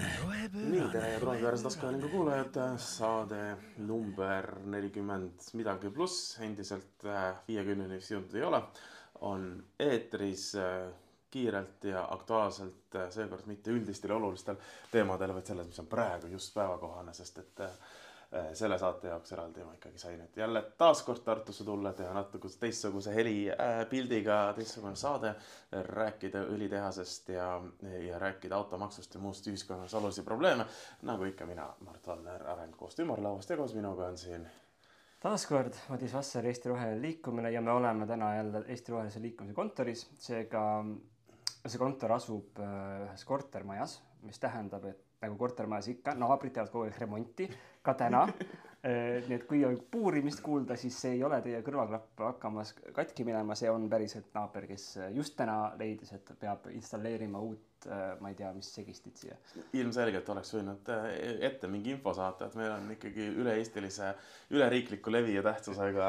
rohepöörane. nii, tere Kroonikaäärse taskuhäälingu kuulajad, saade number nelikümmend midagi pluss, endiselt äh, viiekümneni vist jõudnud ei ole, on eetris äh, kiirelt ja aktuaalselt, seekord mitte üldistel ja olulistel teemadel, vaid selles, mis on praegu just päevakohane, sest et äh, selle saate jaoks eraldi ma ikkagi sain, et jälle taaskord Tartusse tulla, teha natuke teistsuguse helipildiga teistsugune saade, rääkida õlitehasest ja, ja rääkida automaksust ja muust ühiskonnas olulisi probleeme. nagu ikka mina, Mart Valner Arengukoostöö ümarlauast ja koos minuga on siin taaskord Madis Vasser, Eesti Roheline Liikumine ja me oleme täna jälle Eesti Rohelise Liikumise kontoris, seega see kontor asub äh, ühes kortermajas, mis tähendab, et nagu kortermajas ikka, naabrid teevad kogu aeg remonti, ka täna. nii et kui on puurimist kuulda, siis see ei ole teie kõrvaklapp hakkamas katki minema, see on päriselt naaber, kes just täna leidis, et peab installeerima uut, ma ei tea, mis segistit siia. ilmselgelt oleks võinud äh, ette mingi info saata, et meil on ikkagi üle-eestilise, üleriikliku levi ja tähtsusega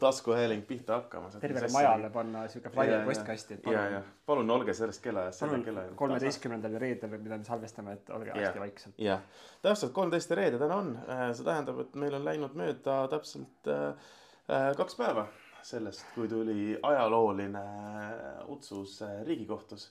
taskuhääling pihta hakkamas. tervele majale panna siuke flyer postkasti, et ja, ja palun olge sellest kellaajast palun kolmeteistkümnendal ja reedel, mida me salvestame, et olge hästi vaikselt. jah, täpselt kolmteist reede täna on, see tähendab, et meil on läinud mööda täpselt äh, äh, kaks päeva sellest, kui tuli ajalooline otsus äh, Riigikohtus.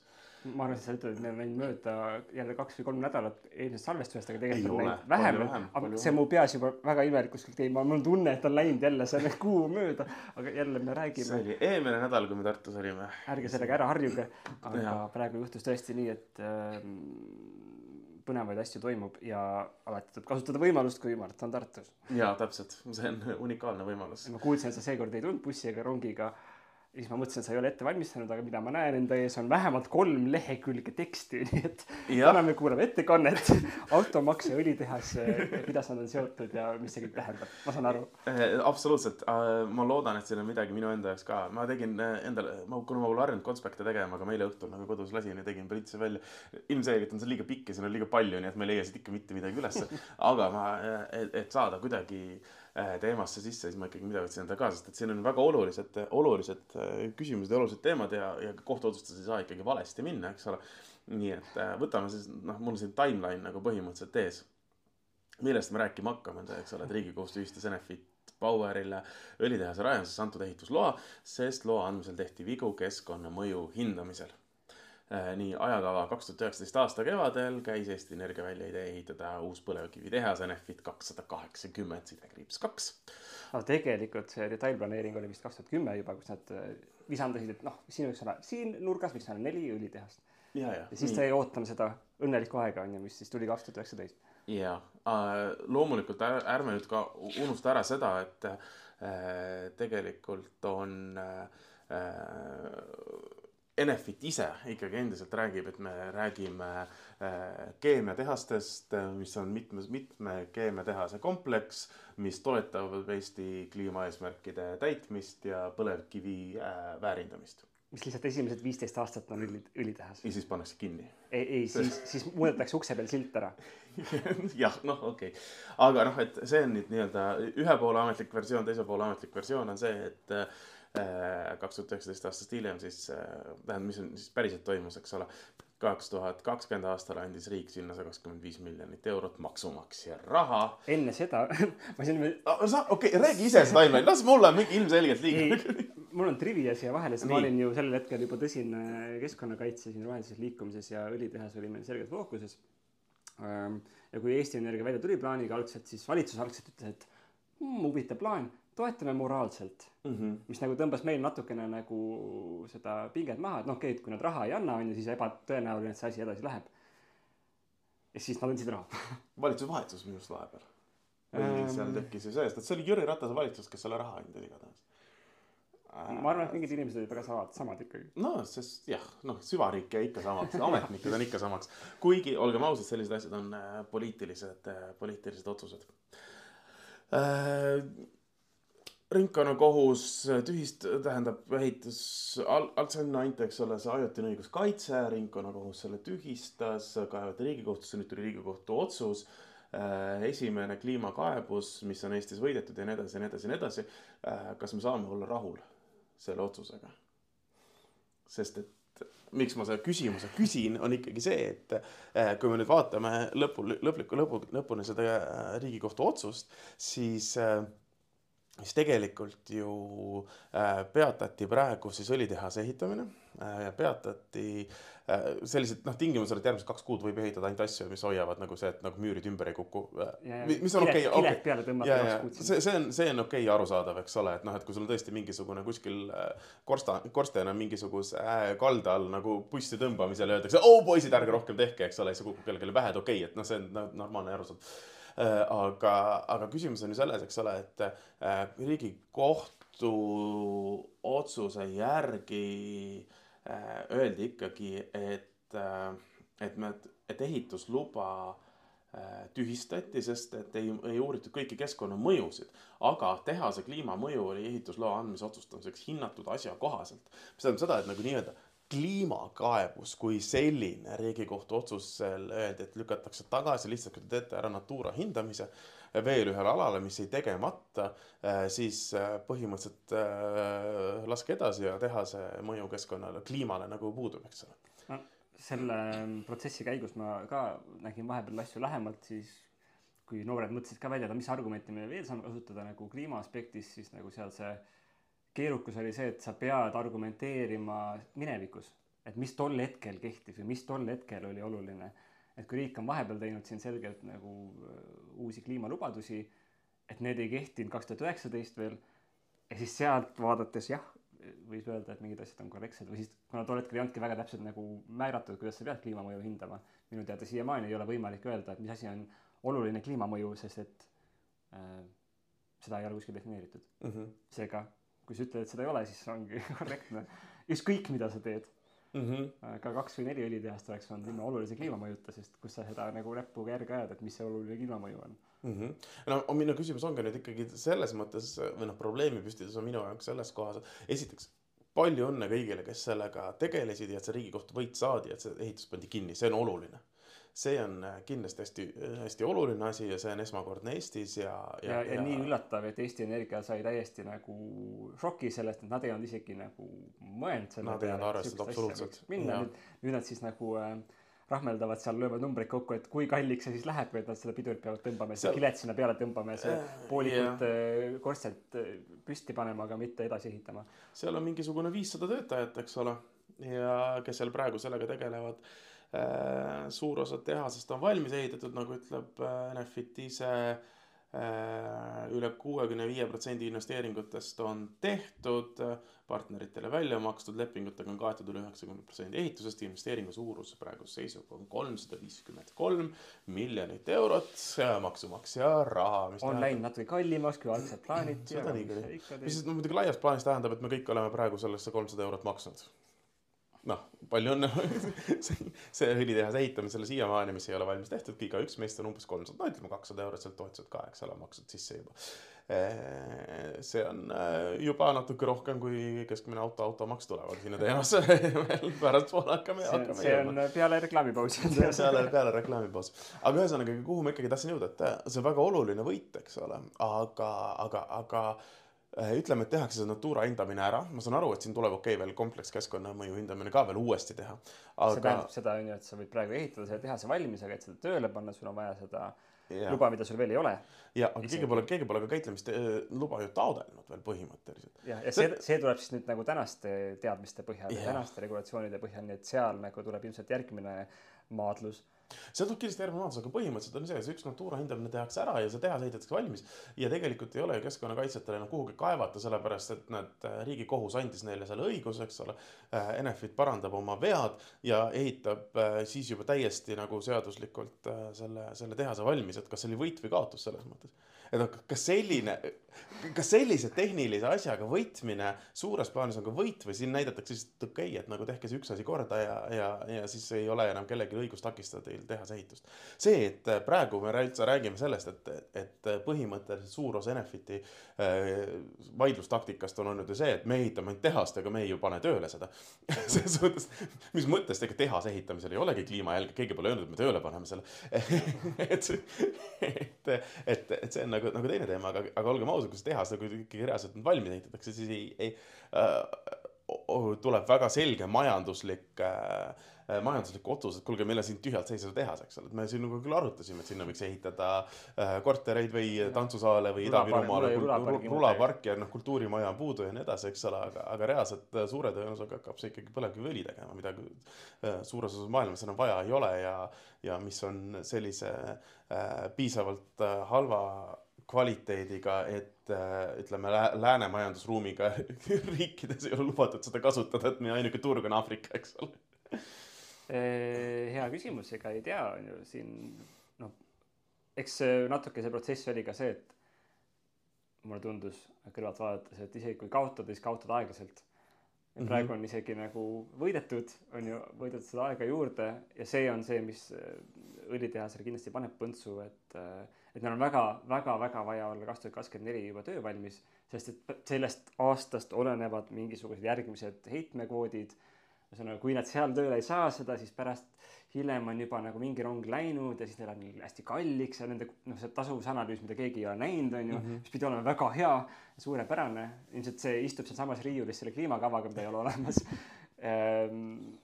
Ma arvan, et sa ütled, et on läinud mööda jälle kaks või kolm nädalat eelmisest salvestusest, aga tegelikult on läinud vähem aga see mu peas juba väga imelikult kõik teeb, mul on tunne, et on läinud jälle see kuu mööda, aga jälle me see räägime, oli eelmine nädal, kui me Tartus olime. ärge sellega ära harjuge, aga Jaa. praegu juhtus tõesti nii, et ähm, põnevaid asju toimub ja alati tuleb kasutada võimalust, kui Mart on Tartus. jaa, täpselt, see on unikaalne võimalus. ma kuulsin, et sa seekord ei tulnud bussi ega rongiga ja siis ma mõtlesin, et sa ei ole ette valmistanud, aga mida ma näen enda ees on vähemalt kolm lehekülge teksti, nii et täna me kuulame ettekannet, automaks ja õlitehas, kuidas nad on seotud ja mis see kõik tähendab, ma saan aru. Eh, absoluutselt, ma loodan, et siin on midagi minu enda jaoks ka, ma tegin eh, endale, ma, kuna ma pole harjunud konspekte tegema, aga ma eile õhtul nagu kodus lasin ja tegin, printsin välja. ilmselgelt on see liiga pikk ja siin on liiga palju, nii et ma ei leia siit ikka mitte midagi ülesse. aga ma, et saada kuidagi eh, teemasse sisse, siis ma ikkagi midagi võtsin enda ka, sest et siin on väga olulised, olulised eh, küsimused ja olulised teemad ja, ja kohtuotsustes ei saa ikkagi valesti minna, eks ole. nii et eh, võtame siis, noh, mul on siin timeline nagu põhimõtteliselt ees millest me rääkima hakkame, eks ole, et Riigikohus tühistas Enefit Powerile õlitehase rajamiseks antud ehitusloa, sest loa andmisel tehti vigu keskkonnamõju hindamisel. Nii ajakava kaks tuhat üheksateist aasta kevadel käis Eesti Energia välja idee ehitada uus põlevkivitehas Enefit kakssada kaheksakümmend sidekriips kaks. aga tegelikult see detailplaneering oli vist kaks tuhat kümme juba, kus nad äh, visandasid, et noh, siin võiks olla, siin nurgas võiks olla neli õlitehast. ja, ja. siis jäi ootama seda õnnelikku aega, on ju, mis siis tuli kaks tuhat üheksateist. ja äh, loomulikult är- ärme nüüd ka unusta ära seda, et äh, tegelikult on äh, Enefit ise ikkagi endiselt räägib, et me räägime äh, keemiatehastest, mis on mitmes, mitme keemiatehase kompleks, mis toetavad Eesti kliimaeesmärkide täitmist ja põlevkivi äh, väärindamist. mis lihtsalt esimesed viisteist aastat on õli, õlitehas. ja siis pannakse kinni ei, ei, siis, siis muudetakse ukse peal silt ära. jah, noh, okei okay.. aga noh, et see on nüüd nii-öelda ühe poole ametlik versioon, teise poole ametlik versioon on see, et kaks tuhat üheksateist aastast hiljem siis äh,, tähendab, mis on siis päriselt toimus, eks ole. kaks tuhat kakskümmend aastal andis riik sinna sada kakskümmend viis miljonit eurot maksumaksja raha. enne seda, ma siin, sa, okei okay,, räägi ise seda timeline, las mulle on mingi ilmselgelt liiga. mul on trivia siia vahele, sest ma olin ju sellel hetkel juba tõsine keskkonnakaitse siin rohelises liikumises ja õlitehas oli meil selgelt fookuses. ja kui Eesti Energia välja tuli plaaniga algselt, siis valitsus algselt ütles, et hmm, huvitav plaan, toetame moraalselt. mis nagu tõmbas meil natukene nagu seda pinget maha, et noh, okei, et kui nad raha ei anna, on ju, siis ebatõenäoline, et see asi edasi läheb. ja siis nad andsid raha. valitsus vahetus minu arust vahepeal. Ähm. seal tekkis ju sellest, et see oli Jüri Ratase valitsus, kes selle raha andis igatahes. ma arvan, et mingid inimesed olid väga samad, samad ikkagi. no sest jah, noh, süvariik jäi ikka samaks, ametnikud on ikka samaks. kuigi olgem ausad, sellised asjad on äh, poliitilised äh,, poliitilised otsused äh,. Ringkonnakohus tühist, tähendab, ehitus, algselt sinna anti, eks ole, see ajutine õiguskaitse, ringkonnakohus selle tühistas, kaevati Riigikohtusse, nüüd tuli Riigikohtu otsus äh, esimene kliimakaebus, mis on Eestis võidetud ja nii edasi ja nii edasi ja nii edasi. kas me saame olla rahul selle otsusega? sest et miks ma selle küsimuse küsin, on ikkagi see, et äh, kui me nüüd vaatame lõpu, lõpliku lõpu, lõpuni seda äh, Riigikohtu otsust, siis äh, siis tegelikult ju peatati praegu siis õlitehase ehitamine, peatati sellised noh, tingimused, et järgmised kaks kuud võib ehitada ainult asju, mis hoiavad nagu see, et nagu müürid ümber ei kuku. mis on okei kiled peale tõmmata kaks kuud. see, see on, see on okei okay, arusaadav, eks ole, et noh, et kui sul on tõesti mingisugune kuskil korsta, korsten on mingisuguse kalda all nagu püsti tõmbamisel ja öeldakse, oo poisid, ärge rohkem tehke, eks ole, siis see kukub kellelegi pähe, et okei okay,, et noh, see on normaalne arusaadav aga, aga küsimus on ju selles, eks ole, et äh, riigikohtu otsuse järgi äh, Äh, öeldi ikkagi, et, äh, et me, et ehitusluba äh, tühistati, sest et ei, ei uuritud kõiki keskkonnamõjusid. aga tehase kliimamõju oli ehitusloa andmise otsustamiseks hinnatud asjakohaselt. mis tähendab seda, et nagu nii-öelda kliimakaebus kui selline Riigikohtu otsusel öeldi, et lükatakse tagasi lihtsalt, kui te teete ära Natura hindamise veel ühele alale, mis jäi tegemata, äh, siis äh, põhimõtteliselt äh, laske edasi ja tehase mõju keskkonnale, kliimale nagu puudub, eks ole. no selle protsessi käigus ma ka nägin vahepeal asju lähemalt, siis kui noored mõtlesid ka välja, mis argumente me veel saame kasutada nagu kliima aspektis, siis nagu seal see keerukus oli see, et sa pead argumenteerima minevikus, et mis tol hetkel kehtis või mis tol hetkel oli oluline et kui riik on vahepeal teinud siin selgelt nagu äh, uusi kliimalubadusi, et need ei kehtinud kaks tuhat üheksateist veel, ja siis sealt vaadates jah, võis öelda, et mingid asjad on korrektsed või siis kuna tol hetkel ei olnudki väga täpselt nagu määratud, kuidas sa pead kliimamõju hindama, minu teada siiamaani ei ole võimalik öelda, et mis asi on oluline kliimamõju, sest et äh, seda ei ole kuskil defineeritud mm. -hmm. seega, kui sa ütled, et seda ei ole, siis ongi korrektne. ükskõik, mida sa teed mm. -hmm. ka kaks või neli õlitehast oleks olnud ilma olulise kliimamõjuta, sest kus sa seda nagu näpuga järge ajad, et mis see oluline kliimamõju on mm. -hmm. no minu küsimus ongi nüüd ikkagi selles mõttes või noh, probleemipüstitus on minu jaoks selles kohas, esiteks palju õnne kõigile, kes sellega tegelesid ja et see Riigikohtu võit saadi, et see ehitus pandi kinni, see on oluline see on äh, kindlasti hästi, hästi oluline asi ja see on esmakordne Eestis ja, ja, ja, ja, ja nii üllatav, et Eesti Energia sai täiesti nagu šoki sellest, et nad ei olnud isegi nagu mõelnud selle nad peale. Nad ei olnud arvestanud absoluutselt. minna, nüüd, nüüd nad siis nagu äh, rahmeldavad seal, löövad numbreid kokku, et kui kalliks see siis läheb, et nad seda pidurit peavad tõmbama, seda kilet sinna peale tõmbama ja see äh, poolikult yeah. korstent püsti panema, aga mitte edasi ehitama. seal on mingisugune viissada töötajat, eks ole, ja kes seal praegu sellega tegelevad Äh, suur osa tehasest on valmis ehitatud, nagu ütleb äh, Enefit ise äh, üle kuuekümne viie protsendi investeeringutest on tehtud, partneritele välja makstud, lepingutega on kaetud üle üheksakümne protsendi ehitusest, investeeringu suurus praeguse seisuga on kolmsada viiskümmend kolm miljonit eurot maksumaksja raha. on tähendab... läinud natuke kallimaks, kui algselt plaaniti. seda nii küll, mis siis no muidugi laias plaanis tähendab, et me kõik oleme praegu sellesse kolmsada eurot maksnud noh, palju õnne see, see õlitehase ehitamisele siiamaani, mis ei ole valmis tehtud, igaüks meist on umbes kolmsada, no ütleme kakssada eurot sealt toetused ka, eks ole, maksud sisse juba. see on äh, juba natuke rohkem kui keskmine auto, automaks tulevad sinna teemasse veel pärastpoole hakkame, hakkame see on peale reklaamipausi peale, peale reklaamipausi. aga ühesõnaga, kuhu ma ikkagi tahtsin jõuda, et see on väga oluline võit, eks ole, aga, aga, aga ütleme, et tehakse see Natura hindamine ära, ma saan aru, et siin tuleb okei okay, veel komplekskeskkonnamõju hindamine ka veel uuesti teha aga.... see tähendab seda, on ju, et sa võid praegu ehitada selle tehase valmis, aga et seda tööle panna, sul on vaja seda ja. luba, mida sul veel ei ole. ja, aga keegi pole, keegi pole ka käitlemisluba ju taotlenud veel põhimõtteliselt. jah, ja see, see tuleb siis nüüd nagu tänaste teadmiste põhjal ja tänaste regulatsioonide põhjal, nii et seal nagu tuleb ilmselt järgmine maadlus seal tuleb kindlasti järgmine maadlus, aga põhimõtteliselt on see, see üks Natura hindamine tehakse ära ja see tehas ehitatakse valmis. ja tegelikult ei ole ju keskkonnakaitsjatel enam kuhugi kaevata, sellepärast et need äh, riigikohus andis neile selle õiguse, eks ole. Äh, Enefit parandab oma vead ja ehitab äh, siis juba täiesti nagu seaduslikult selle, selle tehase valmis, et kas see oli võit või kaotus selles mõttes et noh, kas selline, kas sellise tehnilise asjaga võitmine suures plaanis on ka võit või siin näidatakse lihtsalt, okei okay,, et nagu tehke see üks asi korda ja, ja, ja siis ei ole enam kellelgi õigust takistada teil tehase ehitust. see, et praegu me üldse räägime sellest, et, et põhimõtteliselt suur osa Enefiti äh, vaidlustaktikast on olnud ju see, et me ehitame ainult tehast, aga me ei ju pane tööle seda selles mõttes, mis mõttes, ega tehase ehitamisel ei olegi kliimajälge, keegi pole öelnud, et me tööle paneme selle et, et, et, et see on nagu, nagu teine teema, aga, aga olgem ausad, kui see tehas nagu ikkagi reaalselt valmis ehitatakse, siis ei, ei äh, tuleb väga selge majanduslik äh, Äh, majanduslik otsus, et kuulge, meil on siin tühjalt seisev tehas, eks ole, et me siin nagu küll arutasime, et sinna võiks ehitada äh, kortereid või tantsusaale või Ida-Virumaale. Rulaparki ja noh, kultuurimaja on puudu ja nii edasi, eks ole, aga, aga reaalselt äh, suure tõenäosusega hakkab see ikkagi põlevkiviõli tegema, mida suures osas maailmas enam vaja ei ole ja, ja mis on sellise äh, piisavalt äh, halva kvaliteediga, et ütleme, lääne majandusruumiga riikides ei ole lubatud seda kasutada, et meie ainuke turg on Aafrika, eks ole Äh, hea küsimus, ega ei tea, on ju siin noh, eks natuke see protsess oli ka see, et mulle tundus kõrvalt vaadates, et isegi kui kaotada, siis kaotada aeglaselt. ja mhm. praegu on isegi nagu võidetud, on ju, võidetud seda aega juurde ja see on see, mis äh, õlitehasele kindlasti paneb põntsu, et, äh, et neil on väga, väga, väga vaja olla kaks tuhat kakskümmend neli juba töövalmis, sest et sellest aastast olenevad mingisugused järgmised heitmekvoodid ühesõnaga, kui nad seal tööle ei saa seda, siis pärast hiljem on juba nagu mingi rong läinud ja siis neil on hästi kalliks ja nende noh, see tasuvusanalüüs, mida keegi ei ole näinud, on ju mm, -hmm. mis pidi olema väga hea, suurepärane. ilmselt see istub sealsamas riiulis selle kliimakavaga, mida ei ole olemas. Ehm,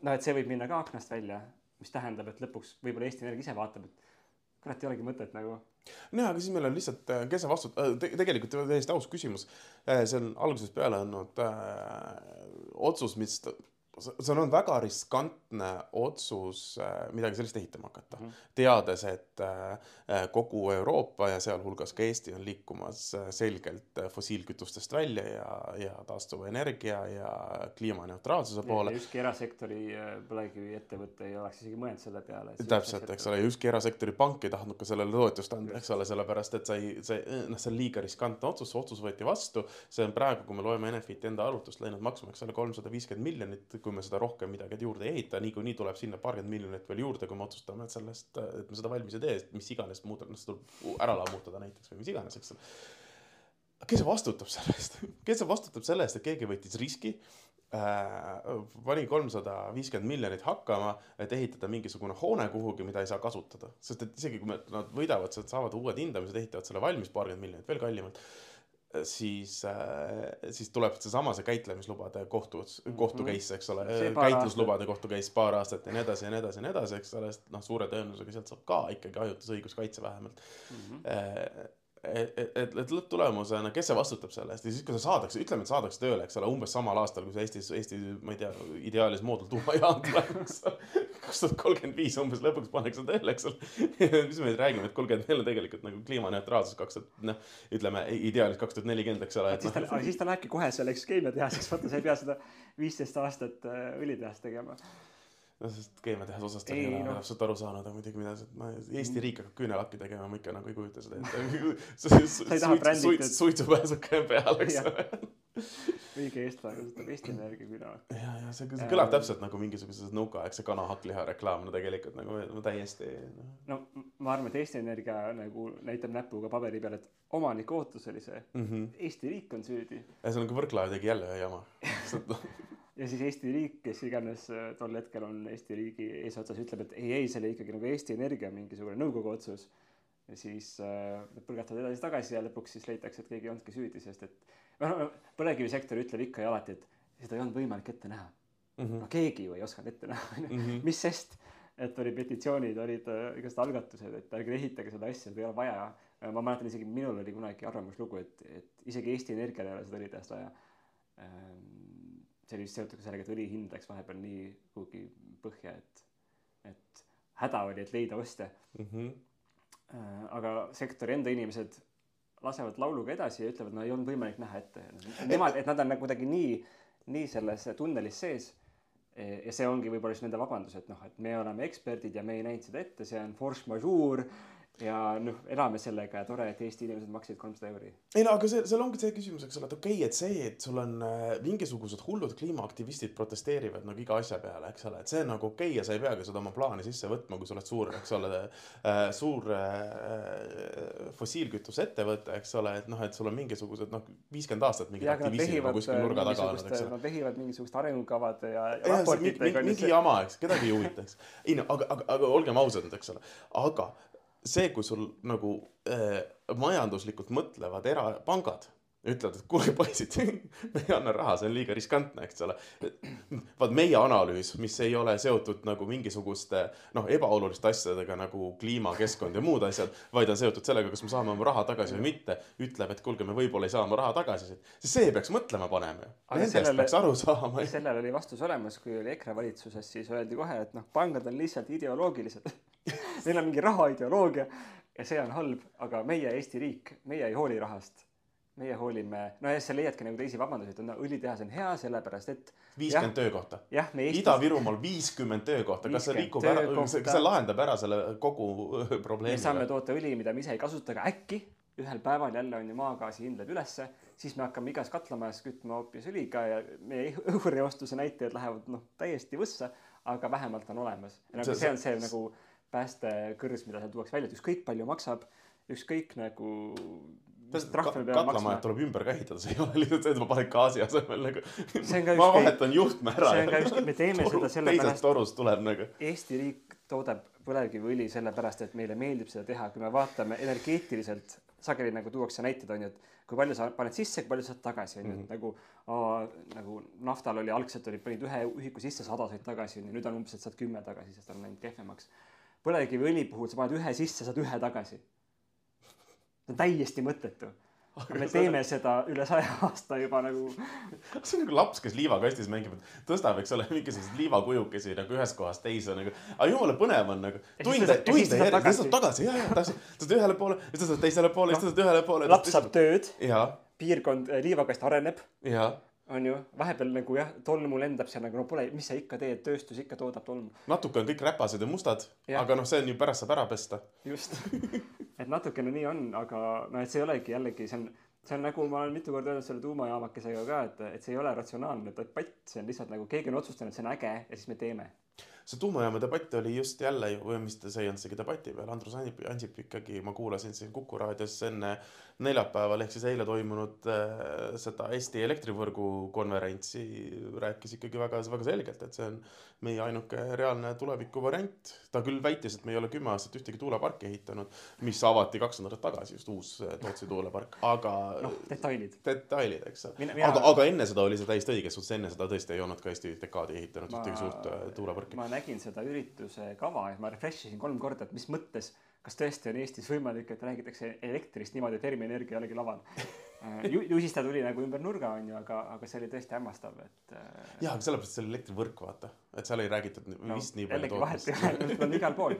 noh, et see võib minna ka aknast välja, mis tähendab, et lõpuks võib-olla Eesti Energia ise vaatab, et kurat, ei olegi mõtet nagu nojah, aga siis meil on lihtsalt, äh, kes see vastutab äh, te,, tegelikult täiesti aus küsimus. Äh, see on algusest peale olnud äh, otsus, mis see on olnud väga riskantne otsus äh, midagi sellist ehitama hakata mm, -hmm. teades, et äh, kogu Euroopa ja sealhulgas ka Eesti on liikumas äh, selgelt fossiilkütustest välja ja, ja taastuvenergia ja kliimaneutraalsuse poole. ükski erasektori põlevkiviettevõte ei oleks isegi mõelnud selle peale. täpselt, eks ole, ja ükski erasektori pank ei tahtnud ka sellele toetust anda, eks ole, sellepärast et sa ei, see noh, see on liiga riskantne otsus, see otsus võeti vastu, see on praegu, kui me loeme Enefiti enda arvutust, läinud ole, kolmsada viiskümmend miljonit kui me seda rohkem midagi juurde ei ehita, niikuinii tuleb sinna paarkümmend miljonit veel juurde, kui me otsustame, et sellest, et me seda valmis ei tee, mis iganes muud, noh, see tuleb ära lammutada näiteks või mis iganes, eks ole. kes vastutab selle eest, kes vastutab selle eest, et keegi võttis riski äh,, pani kolmsada viiskümmend miljonit hakkama, et ehitada mingisugune hoone kuhugi, mida ei saa kasutada, sest et isegi kui nad võidavad, saavad uued hindamised, ehitavad selle valmis paarkümmend miljonit veel kallimalt siis äh,, siis tuleb seesama see käitlemislubade kohtu, kohtu mhm. case, eks ole, käitluslubade kohtu case paar aastat ja nii edasi ja nii edasi ja nii edasi, eks ole, sest noh, suure tõenäosusega sealt saab ka ikkagi ajutisõiguskaitse vähemalt mm. -hmm et, et, et, lõpptulemusena, kes see vastutab selle eest ja siis, kui see saadakse, ütleme, et saadakse tööle, eks ole, umbes samal aastal, kui see Eestis, Eesti, ma ei tea, ideaalis moodultuumajaam tuleb, eks ole. Kaks tuhat kolmkümmend viis umbes lõpuks pannakse tööle, eks ole. mis me räägime, et kuulge, et meil on tegelikult nagu kliimaneutraalsus kaks tuhat, noh, ütleme ideaalis kaks tuhat nelikümmend, eks ole. siis ta, aga siis ta lähebki kohe selleks keemiatehaseks, vaata, sa ei pea seda viisteist aastat äh, õlitehast tegema no sest keemiatehase osast ei ole no. täpselt aru saanud, aga muidugi mida see, ma, Eesti riik hakkab küünelakki tegema, ma ikka nagu ei kujuta seda ette. suitsupääsuke peal, eks ole. õige eestlane kasutab Eesti Energia küünelakki. ja, ja see, see kõlab täpselt nagu mingisuguses nõukaaegse kana hakkliha reklaam, no tegelikult nagu no, täiesti no.. no ma arvan, et Eesti Energia nagu näitab näpuga paberi peal, et omaniku ootus oli see mm. -hmm. Eesti riik on süüdi. ja see on nagu Võrklaev tegi jälle ühe jama ja siis Eesti riik, kes iganes äh, tol hetkel on Eesti riigi eesotsas, ütleb, et ei, ei, see oli ikkagi nagu Eesti Energia mingisugune nõukogu otsus. ja siis äh, põrgatavad edasi-tagasi ja lõpuks siis leitakse, et keegi ei olnudki süüdi, sest et noh, põlevkivisektor ütleb ikka ja alati, et seda ei olnud võimalik ette näha mm. -hmm. no keegi ju ei osanud ette näha, onju. mis sest, et olid petitsioonid, olid äh, igasugused algatused, et ärge ehitage seda asja, seda ei ole vaja. ma mäletan isegi minul oli kunagi arvamuslugu, et, et isegi Eesti Energial ei ole seda õlitehast vaja ähm, see oli vist seotud ka sellega, et õli hind läks vahepeal nii kuhugi põhja, et, et häda oli, et leida ostja mm. -hmm. aga sektori enda inimesed lasevad lauluga edasi ja ütlevad, no ei olnud võimalik näha ette. Nemad, et nad on nagu kuidagi nii, nii selles tunnelis sees. ja see ongi võib-olla siis nende vabandus, et noh, et me oleme eksperdid ja me ei näinud seda ette, see on force majeure ja noh, elame sellega ja tore, et Eesti inimesed maksid kolmsada euri. ei no aga see, seal ongi see küsimus, eks ole, et okei okay,, et see, et sul on äh, mingisugused hullud kliimaaktivistid protesteerivad nagu iga asja peale, eks ole, et see on nagu okei okay ja sa ei peagi seda oma plaani sisse võtma, kui sa oled suur, eks ole äh,, suur äh, fossiilkütusettevõte, eks ole, et noh, et sul on mingisugused noh, viiskümmend aastat mingid aktivistid nagu kuskil nurga taga olnud, eks ole. Nad vehivad mingisuguste arengukavade ja, ja raportitega. mingi jama, eks, kedagi ei huvita, eks. ei no aga, aga, aga olgem ausad eks ole, aga see, kui sul nagu äh, majanduslikult mõtlevad erapangad ütlevad, et kuulge poisid, me ei anna raha, see on liiga riskantne, eks ole. vaat meie analüüs, mis ei ole seotud nagu mingisuguste noh, ebaoluliste asjadega nagu kliima, keskkond ja muud asjad, vaid on seotud sellega, kas me saame oma raha tagasi või mitte, ütleb, et kuulge, me võib-olla ei saa oma raha tagasi, siis see peaks mõtlema panema ju. Nendest sellele- peaks aru saama. sellele oli vastus olemas, kui oli EKRE valitsuses, siis öeldi kohe, et noh, pangad on lihtsalt ideoloogilised. Neil on mingi rahaideoloogia ja see on halb, aga meie Eesti riik, meie ei hooli rahast. Meie hoolime, no ja siis sa leiadki nagu teisi vabandusi, et no õlitehas on hea sellepärast, et viiskümmend töökohta. jah, me Eestis Ida-Virumaal viiskümmend töökohta, kas see 50 rikub ära, kas see lahendab ära selle kogu me probleemi saame või? toota õli, mida me ise ei kasuta, aga äkki ühel päeval jälle on ju maagaasi hind läheb ülesse, siis me hakkame igas katlamajas kütma hoopis õliga ja meie õhureostuse näitajad lähevad noh, täiesti võssa, aga vähemalt on olemas. nagu See- see on see nagu päästekõrs, mida seal tuuakse välja, et ükskõik palju maksab, ükskõik nagu mis trahve me peame katlamajad maksma. tuleb ümber käitada, see ei ole lihtsalt see, et ma panen gaasi asemel nagu. Ka ma vahetan juhtme ära. see on ka just, me teeme seda teisest sellepärast, torust tuleb nagu. Eesti riik toodab põlevkiviõli sellepärast, et meile meeldib seda teha, kui me vaatame energeetiliselt, sageli nagu tuuakse näiteid on ju, et kui palju sa paned sisse, kui palju saad tagasi on ju, et nagu aa, nagu naftal oli algselt oli, panid ühe ühiku sisse, sada said tagasi on ju, nüüd on umbes, et saad kümme tagasi, sest on läinud kehvemaks. põlevkiviõli puhul sa paned ühe sisse, saad ühe tagasi. See on täiesti mõttetu. me teeme seda üle saja aasta juba nagu see on nagu laps, kes liivakastis mängib, et tõstab, eks ole, mingisuguseid liivakujukesi nagu ühest kohast teise nagu. aga jumala põnev on nagu. Tunde, tunde järgi, tagasi. tõstad tagasi, ja, ja, täpselt. tõstad ühele poole, siis tõstad teisele poole, siis tõstad ühele poole. laps saab. tööd, piirkond, liivakast areneb on ju, vahepeal nagu jah, tolmu lendab seal nagu no pole, mis sa ikka teed, tööstus ikka toodab tolmu. natuke on kõik räpased ja mustad, aga noh, see on ju pärast saab ära pesta. just. et natukene nii on, aga no et see ei olegi jällegi, see on, see on nagu ma olen mitu korda öelnud selle tuumajaamakesega ka, et, et see ei ole ratsionaalne debatt, see on lihtsalt nagu keegi on otsustanud, see on äge ja siis me teeme. see tuumajaama debatt oli just jälle ju, või mis ta, see ei olnud isegi debati peal, Andrus Ansip, Ansip ikkagi, ma kuulasin siin Kuku raadios enne neljapäeval ehk siis eile toimunud äh, seda Eesti elektrivõrgu konverentsi, rääkis ikkagi väga, väga selgelt, et see on meie ainuke reaalne tulevikuvariant. ta küll väitis, et me ei ole kümme aastat ühtegi tuuleparki ehitanud, mis avati kaks nädalat tagasi, just uus äh, Tootsi tuulepark, aga noh, detailid. detailid, eks ole. Mina- mina- aga, aga enne seda oli see täiesti õiges suhtes, enne seda tõesti ei olnud ka Eesti dekaadi ehitanud Ma- ühtegi suurt äh, tuuleparki. ma nägin seda ürituse kava ja ma refresh isin kolm korda, et mis mõttes, kas tõesti on Eestis võimalik, et räägitakse elektrist niimoodi, et Fermi Energia ei olegi laval. ju, ju siis ta tuli nagu ümber nurga, on ju, aga, aga see oli tõesti hämmastav, et äh, jaa, aga sellepärast see oli elektrivõrk, vaata. et seal ei räägitud no, no, vist nii palju jällegi vahet on igal pool.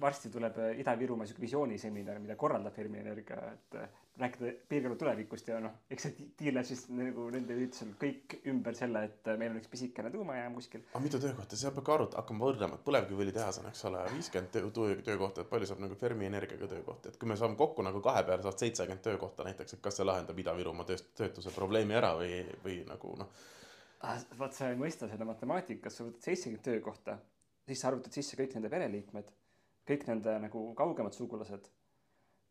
varsti tuleb äh, Ida-Virumaa sihuke visiooniseminar, mida korraldab Fermi Energia, et äh, rääkida piirkonna tulevikust ja noh, eks see tiirleb siis nagu nende üritusel kõik ümber selle, et meil on üks pisikene tuumajaam kuskil. aga mitu töökohta, seal peab ka arut-, hakkama võrdlema, et põlevkiviõlitehas on, eks ole, viiskümmend töö, töö, töökohta, et palju saab nagu Fermi Energiaga töökohti, et kui me saame kokku nagu kahe peale saavad seitsekümmend töökohta näiteks, et kas see lahendab Ida-Virumaa tööst-, töötuse probleemi ära või, või nagu noh, Ah, vot sa ei mõista seda matemaatikat, sa võtad seitsekümmend töökohta, siis sa arvutad sisse kõik nende pereliikmed, kõik nende nagu kaugemad sugulased,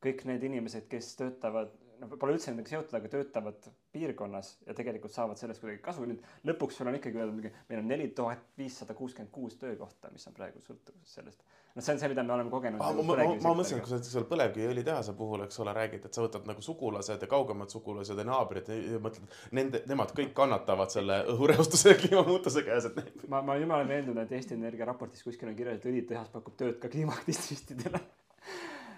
kõik need inimesed, kes töötavad, no pole üldse nendega seotud, aga töötavad piirkonnas ja tegelikult saavad sellest kuidagi kasu, nüüd lõpuks sul on ikkagi öeldud meil on neli tuhat viissada kuuskümmend kuus töökohta, mis on praegu sõltuvuses sellest. noh, see on see, mida me oleme kogenud ah, ma, ma, ma, mõtlesin, kui sa selle põlevkiviõlitehase puhul, eks ole, räägid, et sa võtad nagu sugulased ja kaugemad sugulased ja naabrid ja, mõtled, nende, nemad kõik kannatavad selle õhureostuse ja kliimamuutuse käes, et need ma, ma olen jumala veendunud, et Eesti Energia raportis kuskil on kirjas, et õlitehas pakub tööd ka kliimaaktivistidele.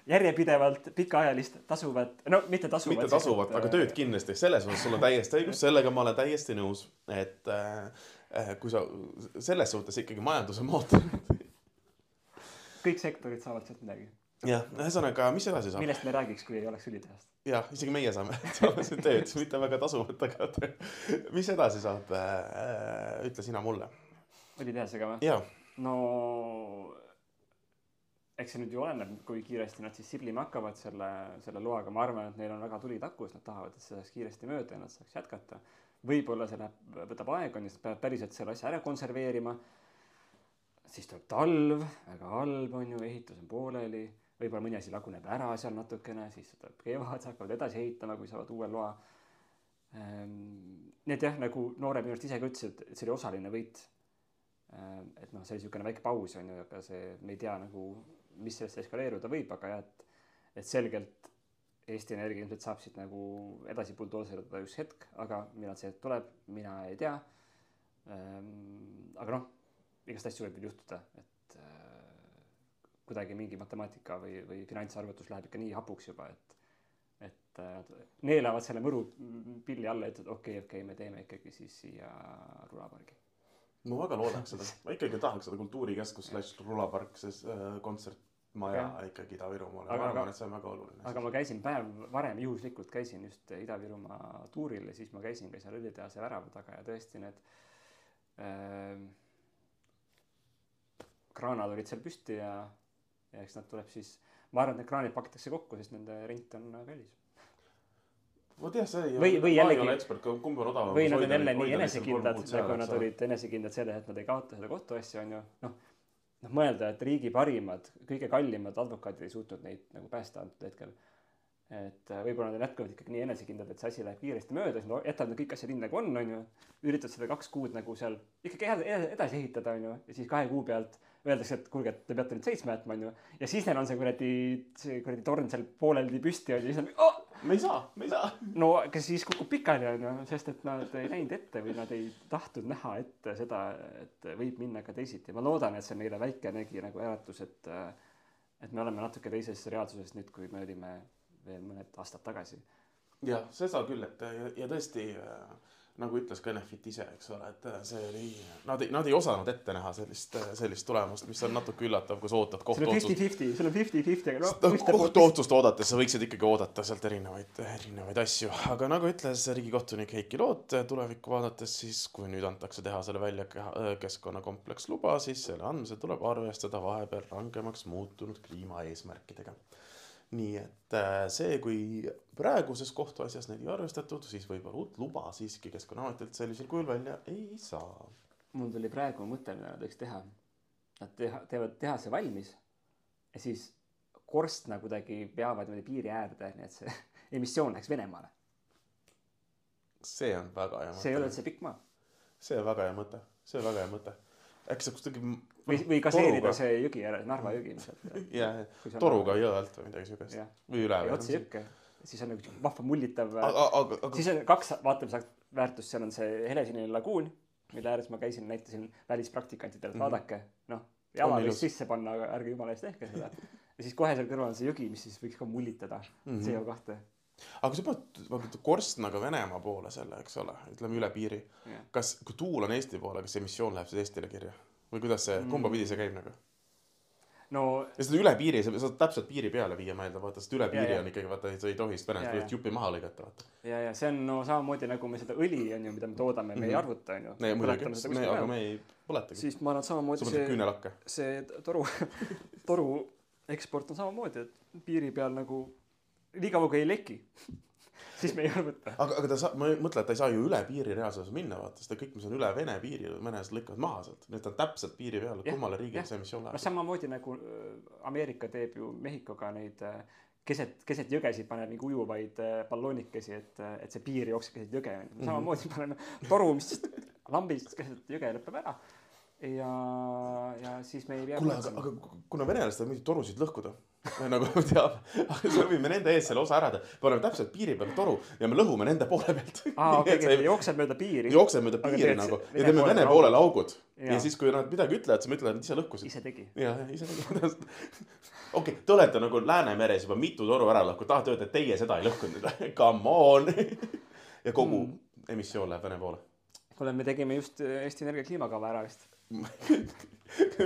järjepidevalt, pikaajalist, tasuvat, no mitte tasuvat. mitte tasuvat, aga tööd kindlasti, selles osas sul on täiesti õigus, sellega ma olen täiesti nõus, et äh, äh, kui sa selles suhtes ikkagi majanduse mootor. kõik sektorid saavad sealt midagi. jah, ühesõnaga, mis edasi saab? millest me räägiks, kui ei oleks õlitehast. jah, isegi meie saame, saame siin tööd, mitte väga tasuvat, aga mis edasi saab äh,? ütle sina mulle. õlitehasega või? no eks see nüüd ju oleneb, kui kiiresti nad siis siblima hakkavad selle, selle loaga, ma arvan, et neil on väga tuli takus, nad tahavad, et see saaks kiiresti mööda ja nad saaks jätkata. võib-olla see läheb, võtab aega, ju, sest peavad päriselt selle asja ära konserveerima. siis tuleb talv, väga halb on ju, ehitus on pooleli, võib-olla mõni asi laguneb ära seal natukene, siis tuleb kevad, hakkavad edasi ehitama, kui saavad uue loa. nii et jah, nagu noore minu arust ise ka ütles, et see oli osaline võit Ehm, et noh, see oli niisugune väike paus on ju, aga see, me ei tea nagu, mis sellest eskaleeruda võib, aga jah, et, et selgelt Eesti Energia ilmselt saab siit nagu edasi buldooserida üks hetk, aga millal see tuleb, mina ei tea. aga noh, igast asju võib veel juhtuda, et äh, kuidagi mingi matemaatika või, või finantsarvutus läheb ikka nii hapuks juba, et, et äh, nad neelavad selle mõru pilli alla, et okei, okei, me teeme ikkagi siis siia rulapargi. Ma väga loodaks seda, ma ikkagi tahaks seda kultuurikeskus slaš rulapark, see äh, kontsertmaja Jah. ikkagi Ida-Virumaale, ma arvan, et see on väga oluline. aga ma käisin päev varem juhuslikult käisin just Ida-Virumaa tuuril ja siis ma käisin ka seal õlitehase värava taga ja tõesti need ähm, kraanad olid seal püsti ja, ja eks nad tuleb siis, ma arvan, et need kraanid pakitakse kokku, sest nende rent on kallis. Vot jah, see Või- või jällegi- ekspert, kumb on odavam. või nad on jälle nii enesekindlad, nagu nad olid enesekindlad selles, et nad ei kaota seda kohtuasja, on ju, noh, noh mõelda, et riigi parimad, kõige kallimad advokaadid ei suutnud neid nagu päästa antud hetkel. et äh, võib-olla nad on jätkuvalt ikkagi nii enesekindlad, et see asi läheb kiiresti mööda, siis nad jätavad kõik asjad nii nagu on, on ju. üritavad seda kaks kuud nagu seal ikkagi ed- ed- edasi ehitada, on ju, ja siis kahe kuu pealt öeldakse, et kuulge, et te peate nüüd seitsme jätma, on ju. ja siis neil on see kuradi, see kuradi torn seal pooleldi püsti on ju, siis nad oh!, me ei saa, me ei saa. no aga siis kukub pikali onju, sest et nad ei näinud ette või nad ei tahtnud näha ette seda, et võib minna ka teisiti. ma loodan, et see neile väikenegi nagu äratus, et, et me oleme natuke teises reaalsuses nüüd, kui me olime veel mõned aastad tagasi. jah, seda küll, et ja, ja tõesti äh, nagu ütles ka Enefit ise, eks ole, et äh, see oli, nad ei, nad ei osanud ette näha sellist, sellist tulemust, mis on natuke üllatav, kui sa ootad sul on kohtuotsust. fifty-fifty, sul on fifty-fifty, aga te kohtuotsust oodates sa võiksid ikkagi oodata sealt erinevaid, erinevaid asju, aga nagu ütles riigikohtunik Heiki Loot tulevikku vaadates, siis kui nüüd antakse tehasele välja keha- keskkonnakompleksluba, siis selle andmisel tuleb arvestada vahepeal rangemaks muutunud kliimaeesmärkidega. Nii et äh, see, kui praeguses kohtuasjas neid ei arvestatud, siis võib-olla uut luba siiski Keskkonnaametilt sellisel kujul välja ei saa. mul tuli praegu mõte, mida nad võiks teha. Nad teha, teevad tehase valmis ja siis korstna kuidagi veavad niimoodi piiri äärde, nii et see emissioon läheks Venemaale. see on väga hea see ei ole mõte. üldse pikk maa. see on väga hea mõte, see on väga hea mõte. äkki saaks kuidagi või, või gaseerida toruga. see jõgi ära, Narva jõgi ilmselt. ja, ja toruga jõe alt või midagi siukest jah, või üle. otse jõkke. siis on nagu vahva mullitav. aga siis on kaks vaatamisväärtust, seal on see helesinine laguun, mille ääres ma käisin, näitasin välispraktikantidele, et Mhm. vaadake, noh, jala võiks sisse panna, aga ärge jumala eest tehke seda. ja siis kohe seal kõrval on see jõgi, mis siis võiks ka mullitada Mhm. CO2. aga sa paned vaata korstnaga Venemaa poole selle, eks ole, ütleme üle piiri Jah.. kas, kui tuul on Eesti poole, kas see emissioon läheb siis Eestile kirja või kuidas see Mm., kumba pidi see käib nagu? no ja seda üle piiri, sa saad täpselt piiri peale viia, ma eeldan, vaata, sest üle piiri ja. on ikkagi vaata, sa ei tohi seda ja. võid jupi maha lõigata, vaata. ja, ja see on no samamoodi nagu me seda õli on ju, mida me toodame, me ei Mhm. arvuta on ju. ei muidugi, me, aga me ei põletagi. siis ma arvan, et sa samamoodi see, see toru, toru eksport on samamoodi, et piiri peal nagu nii kaua kui ei leki, siis me ei arvuta. aga, aga ta saab, ma mõtlen, et ta ei saa ju üle piiri reaalsuses minna, vaata, sest kõik, mis on üle Vene piiri, venelased lõikavad maha sealt. et ta on täpselt piiri peal, kummale riigile see emissioon noh, läheb. samamoodi nagu äh, Ameerika teeb ju Mehhikoga neid äh, keset, keset jõgesid paneb mingi ujuvaid äh, balloonikesi, et, et see piir jookseb keset jõge. Mhm. samamoodi paneme toru, mis lambist keset jõge lõpeb ära. ja, ja siis me ei pea kuule, aga, aga kuna venelased tahavad muidu torusid lõhkuda, nagu teab, soovime nende eest selle osa ära paneme täpselt piiri peale toru ja me lõhume nende poole pealt. aa, okei, okei, jookseb mööda piiri. jookseb mööda Aga piiri teed nagu ja teeme Vene poolele augud. Ja siis, kui nad midagi ütlevad, siis me ütleme, et ise lõhkusid. ise tegi. ja, ja ise tegid. okei, te olete nagu Läänemeres juba mitu toru ära lõhkunud, tahate öelda, et teie seda ei lõhkunud? Come on. ja kogu Mm. emissioon läheb Vene poole. kuule, me tegime just Eesti Energia kliimakava ära vist.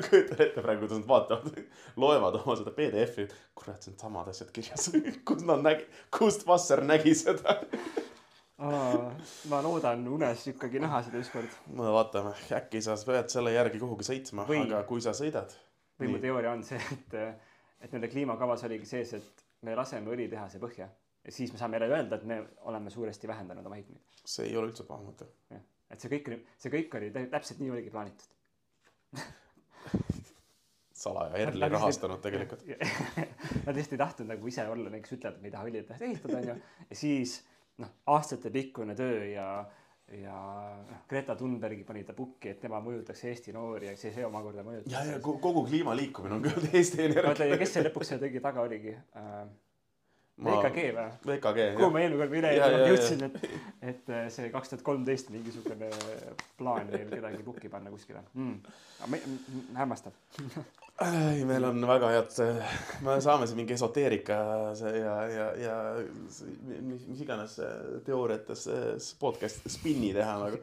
Kujutan ette praegu, kuidas nad vaatavad, loevad oma seda PDF-i. kurat, see on samad asjad kirjas. kust nad nägi, kust Vasser nägi seda? ma loodan unes ikkagi näha seda ükskord. no vaatame, äkki sa pead selle järgi kuhugi sõitma, aga kui sa sõidad. või mu teooria on see, et, et nende kliimakavas oligi sees, et me laseme õlitehase põhja ja siis me saame jälle öelda, et me oleme suuresti vähendanud oma heitmeid. see ei ole üldse paha mõte. et see kõik oli, see kõik oli tä- täpselt nii oligi plaanitud. salaja Erli rahastanud tegelikult. Nad lihtsalt ei tahtnud nagu ise olla need, kes ütlevad, et me ei taha õlitehast ehitada, onju. ja siis noh, aastatepikkune töö ja, ja noh, Greta Thunbergi pani ta pukki, et tema mõjutaks Eesti noori ja siis see omakorda mõjutas. ja, ja ko- kogu kliima liikumine on küll Eesti Energia. kes see lõpuks selle kõige taga oligi uh,? Ma VKG või? VKG kuhu jah ma eelmine kord üle Ja, ja, eelmine ja. jõudsin, et, et äh, see kaks tuhat kolmteist mingisugune plaan neil kedagi pukki panna kuskile mm.. hämmastav. ei, meil on väga head, me saame siin mingi esoteerika ja, ja, ja mis, mis iganes äh, teooriates äh, podcast, spinni teha nagu.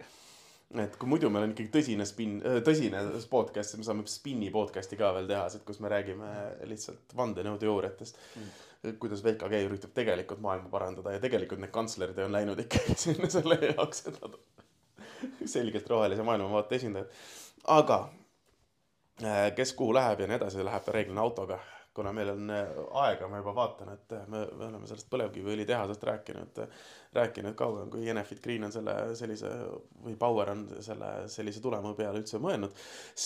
et kui muidu meil on ikkagi tõsine spinn, tõsine podcast, siis me saame spinni podcast'i ka veel teha, kus me räägime lihtsalt vandenõuteooriatest mm.. Kuidas VKG üritab tegelikult maailma parandada ja tegelikult need kantslerid on läinud ikkagi sinna selle jaoks, et nad on selgelt rohelise maailmavaate esindajad. aga äh, kes kuhu läheb ja nii edasi, läheb ta reeglina autoga. Kuna meil on äh, aega, ma juba vaatan, et äh, me, me oleme sellest põlevkiviõlitehasest rääkinud, rääkinud kauem, kui Enefit Green on selle sellise või Power on selle sellise tulema peale üldse mõelnud,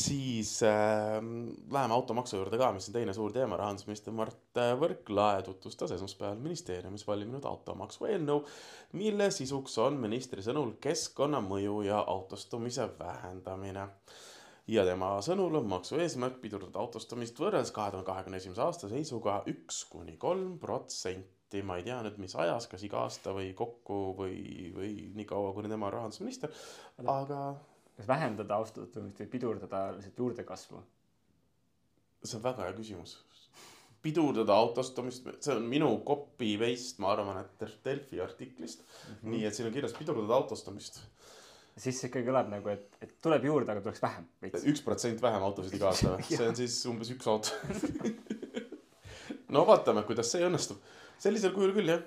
siis äh, läheme automaksu juurde ka, mis on teine suur teema. rahandusminister Mart Võrklaev tutvustas esmaspäeval ministeeriumis valminud automaksu eelnõu, mille sisuks on ministri sõnul keskkonnamõju ja autostumise vähendamine ja tema sõnul on maksu eesmärk pidurdada autostumist võrreldes kahe tuhande kahekümne esimese aasta seisuga üks kuni kolm protsenti. ma ei tea nüüd, mis ajas, kas iga aasta või kokku või, või nii kaua, kuni tema on rahandusminister, aga kas vähendada austatumist või pidurdada lihtsalt juurdekasvu? see on väga hea küsimus. pidurdada autostumist, see on minu copy paste, ma arvan, et Delfi artiklist mm. -hmm. nii et siin on kirjas pidurdada autostumist. Siis see ikkagi kõlab nagu, et, et tuleb juurde, aga tuleks vähem üks protsent vähem autosid iga aasta või? see on siis umbes üks auto. no vaatame, kuidas see õnnestub. sellisel kujul küll jah.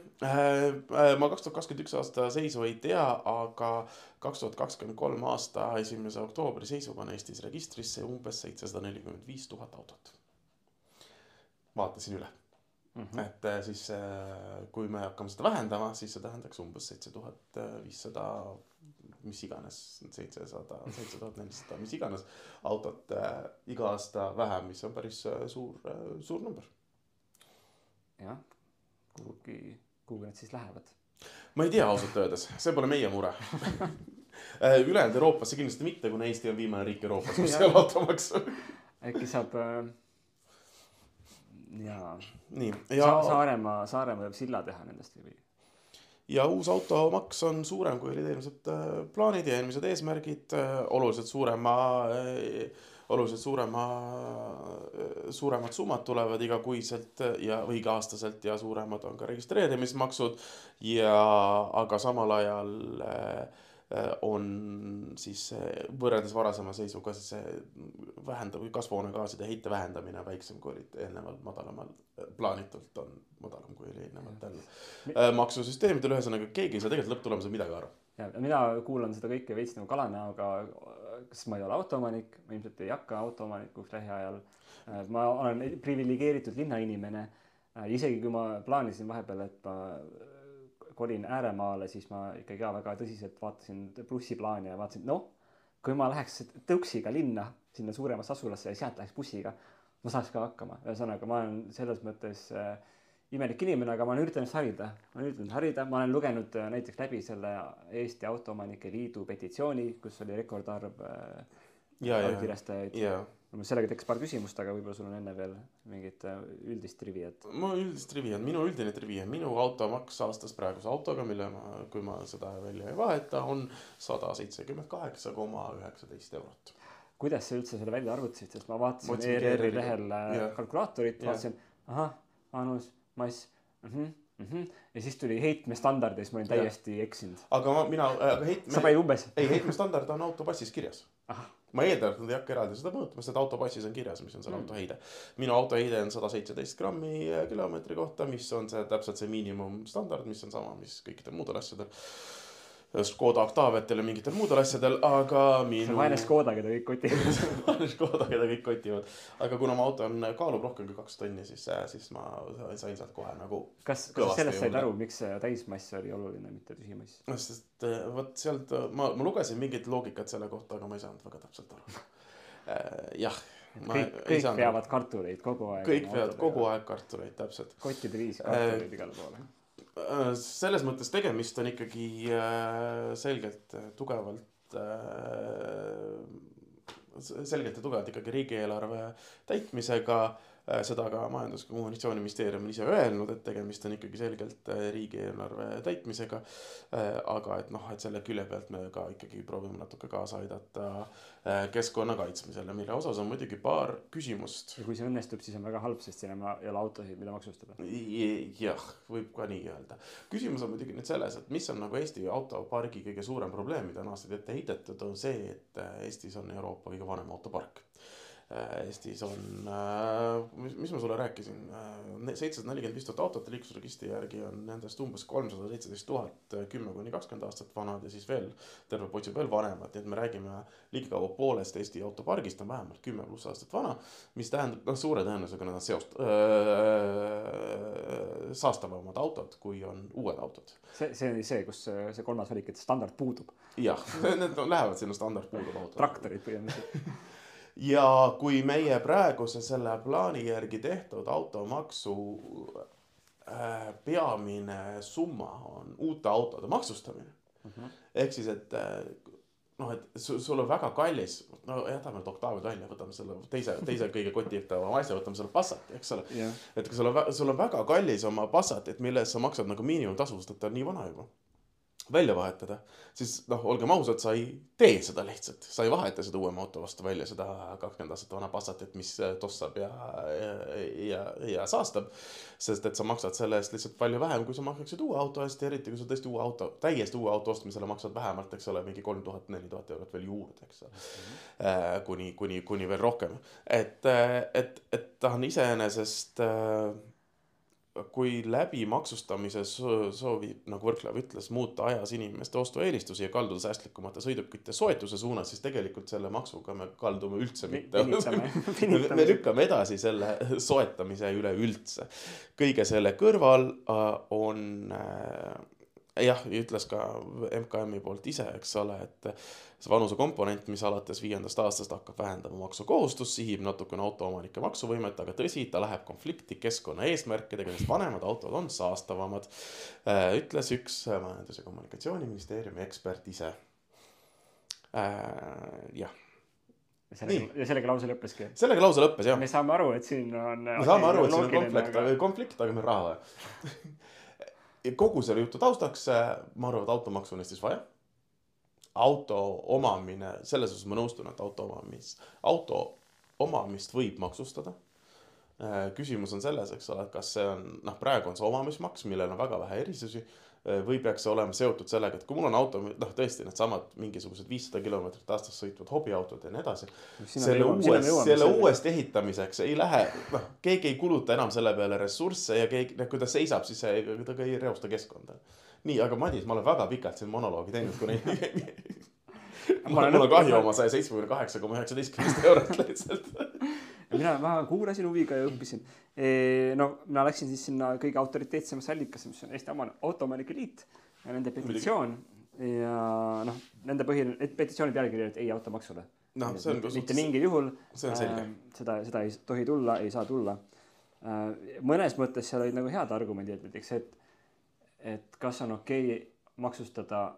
ma kaks tuhat kakskümmend üks aasta seisu ei tea, aga kaks tuhat kakskümmend kolm aasta esimese oktoobri seisuga on Eestis registrisse umbes seitsesada nelikümmend viis tuhat autot. vaatasin üle, Mhm. et äh, siis äh, kui me hakkame seda vähendama, siis see tähendaks umbes seitse tuhat viissada, mis iganes, seitsesada, seitse tuhat nelisada, mis iganes autot äh, iga aasta vähem, mis on päris äh, suur äh,, suur number. jah, kuhugi, kuhugi nad siis lähevad? ma ei tea ausalt öeldes, see pole meie mure. ülejäänud Euroopasse kindlasti mitte, kuna Eesti on viimane riik Euroopas, kus ei ole automaksu. äkki saab äh, jaa nii, Sa, ja, Saaremaa, Saaremaa võib silla teha nendest või? Ja uus automaks on suurem, kui olid eelmised äh, plaanid ja eelmised eesmärgid, oluliselt suurema, oluliselt suurema, suuremad summad tulevad igakuiselt ja, või iga-aastaselt ja suuremad on ka registreerimismaksud. Ja, aga samal ajal äh, äh, on siis äh, võrreldes varasema seisuga siis see vähendab, kasvuhoonegaaside heite vähendamine väiksem, kui olid eelnevalt madalamal, plaanitult on madalam, kui oli eelnevatel äh, maksusüsteemidel, ühesõnaga keegi ei saa tegelikult lõpptulemusel midagi aru. ja mina kuulan seda kõike veits nagu kalanäoga, sest ma ei ole autoomanik, ma ilmselt ei hakka autoomanikuks lähiajal. ma olen priviligeeritud linnainimene. isegi kui ma plaanisin vahepeal, et ma kolin ääremaale, siis ma ikkagi ka väga tõsiselt vaatasin bussiplaane ja vaatasin, noh, kui ma läheks tõuksiga linna, sinna suuremasse asulasse ja sealt läheks bussiga, ma saaks ka hakkama. ühesõnaga, ma olen selles mõttes äh, imelik inimene, aga ma olen üritanud harida, ma olen üritanud harida, ma olen lugenud äh, näiteks läbi selle Eesti Autoomanike Liidu petitsiooni, kus oli rekordarv äh, ja, ja, allkirjastajaid. ja sellega tekkis paar küsimust, aga võib-olla sul on enne veel mingit äh, üldist triviat. mu üldist trivi on, minu üldine trivi on minu automaks aastas praeguse autoga, mille ma, kui ma seda välja ei vaheta, on sada seitsekümmend kaheksa koma üheksateist eurot. kuidas sa üldse selle välja arvutasid, sest ma vaatasin ERR-i ERR-i lehel äh, jah. kalkulaatorit, vaatasin, ahah, vanus, mass mm, -hmm, mm -hmm. ja siis tuli heitmestandard ja siis ma olin täiesti eksinud. aga ma, mina, aga sa heitme, panid umbes, ei heitmestandard on autopassis kirjas ahah, ma eeldan, et nad ei hakka eraldi seda mõõtma, sest autopassis on kirjas, mis on selle Mm. auto heide. minu auto heide on sada seitseteist grammi eh, kilomeetri kohta, mis on see täpselt see miinimumstandard, mis on sama, mis kõikidel muudel asjadel. Škoda Octaviatel ja mingitel muudel asjadel, aga minu vaene. Škoda, keda kõik kotivad. vaene Škoda, keda kõik kotivad. aga kuna mu auto on, kaalub rohkem kui kaks tonni, siis, siis ma sain sealt kohe nagu. kas, kas sellest said aru, miks see täismass oli oluline, mitte tühimass? sest eh, vot sealt ma, ma lugesin mingit loogikat selle kohta, aga ma ei saanud väga täpselt aru. jah. kõik, kõik veavad kartuleid kogu aeg. kõik veavad kogu aeg kartuleid, täpselt. kottide viis kartuleid igale poole. Äh, selles mõttes tegemist on ikkagi äh, selgelt äh, tugevalt selgelt ja tugevalt ikkagi riigieelarve täitmisega seda ka Majandus- ja Kommunikatsiooniministeerium on ise öelnud, et tegemist on ikkagi selgelt äh, riigieelarve täitmisega. Äh, aga et noh, et selle külje pealt me ka ikkagi proovime natuke kaasa aidata keskkonna kaitsmisele, mille osas on muidugi paar küsimust. ja kui see õnnestub, siis on väga halb, sest siin ei ole autosid, mida maksustada. jah, võib ka nii öelda. küsimus on muidugi nüüd selles, et mis on nagu Eesti autopargi kõige suurem probleem, mida on aastaid ette heidetud, on see, et Eestis on Euroopa kõige vanem autopark Äh, Eestis on, äh, mis, mis ma sulle rääkisin, äh, seitsesada nelikümmend viis tuhat autot liiklusregistri järgi on nendest umbes kolmsada seitseteist tuhat kümme kuni kakskümmend aastat vanad ja siis veel terve potsu veel vanemad, nii et me räägime ligikaudu poolest Eesti autopargist on vähemalt kümme pluss aastat vana. mis tähendab, noh, suure tõenäosusega need on seost-, saastavamad autod, kui on uued autod. see, see oli see, kus see, kolmas valik, et standard puudub. jah, need lähevad sinna standard puudub autod. traktorid põhimõtteliselt ja kui meie praeguse selle plaani järgi tehtud automaksu äh, peamine summa on uute autode maksustamine mm. -hmm. ehk siis, et äh, noh, et sul, on väga kallis, no jätame need Octaviad välja, võtame selle teise, teise kõige kotiitavama asja, võtame selle Passati, eks ole yeah.. et kui sul on, sul on väga kallis oma Passatit, mille eest sa maksad nagu miinimumtasu, sest et ta on nii vana juba välja vahetada, siis noh, olgem ausad, sa ei tee seda lihtsalt, sa ei vaheta seda uuema auto vastu välja, seda kakskümmend aastat vana Passatit, mis tossab ja, ja, ja, ja saastab. sest et sa maksad selle eest lihtsalt palju vähem, kui sa maksaksid uue auto eest ja eriti kui sa tõesti uue auto, täiesti uue auto ostmisele maksad vähemalt, eks ole, mingi kolm tuhat, neli tuhat eurot veel juurde, eks ole mm. -hmm. kuni, kuni, kuni veel rohkem, et, et, et ta on iseenesest äh, kui läbi maksustamise soovib, nagu Võrklaev ütles, muuta ajas inimeste ostueelistusi ja kalduda säästlikumate sõidukite soetuse suunas, siis tegelikult selle maksuga me kaldume üldse mitte. me lükkame edasi selle soetamise üleüldse. kõige selle kõrval äh, on äh, jah, ütles ka MKM-i poolt ise, eks ole, et see vanusekomponent, mis alates viiendast aastast hakkab vähendama maksukohustust, sihib natukene autoomanike maksuvõimet, aga tõsi, ta läheb konflikti keskkonnaeesmärkidega, sest vanemad autod on saastavamad. Äh, ütles üks Majandus- ja Kommunikatsiooniministeeriumi ekspert ise. Äh, jah ja sellega, ja sellega lause lõppeski. sellega lause lõppes jah. me saame aru, et siin on. me saame aru, et siin on konflikt aga..., konflikt, aga meil raha vaja kogu selle jutu taustaks, äh, ma arvan, et automaksu on Eestis vaja. auto omamine, selles osas ma nõustun, et auto omamis, auto omamist võib maksustada. Äh, küsimus on selles, eks ole, kas see on, noh, praegu on see omamismaks, millel on väga vähe erisusi või peaks see olema seotud sellega, et kui mul on auto, noh, tõesti needsamad mingisugused viissada kilomeetrit aastas sõitvad hobiautod ja nii edasi. selle uues, selle uuest ehitamiseks ei lähe, noh, keegi ei kuluta enam selle peale ressursse ja keegi, noh, kui ta seisab, siis see, ta ka ei reosta keskkonda. nii, aga Madis, ma olen väga pikalt siin monoloogi teinud, kuna mul on kahju oma saja seitsmekümne kaheksa koma üheksateistkümnest eurost lihtsalt mina, ma kuulasin huviga ja õppisin. no mina läksin siis sinna kõige autoriteetsemasse allikasse, mis on Eesti Autoomanike Liit ja nende petitsioon ja noh, nende põhiline, petitsiooni pealkiri oli, et ei automaksule. noh, see on mitte mingil juhul. see on selge äh,. seda, seda ei tohi tulla, ei saa tulla äh,. mõnes mõttes seal olid nagu head argumendid, näiteks see, et, et kas on okei okay maksustada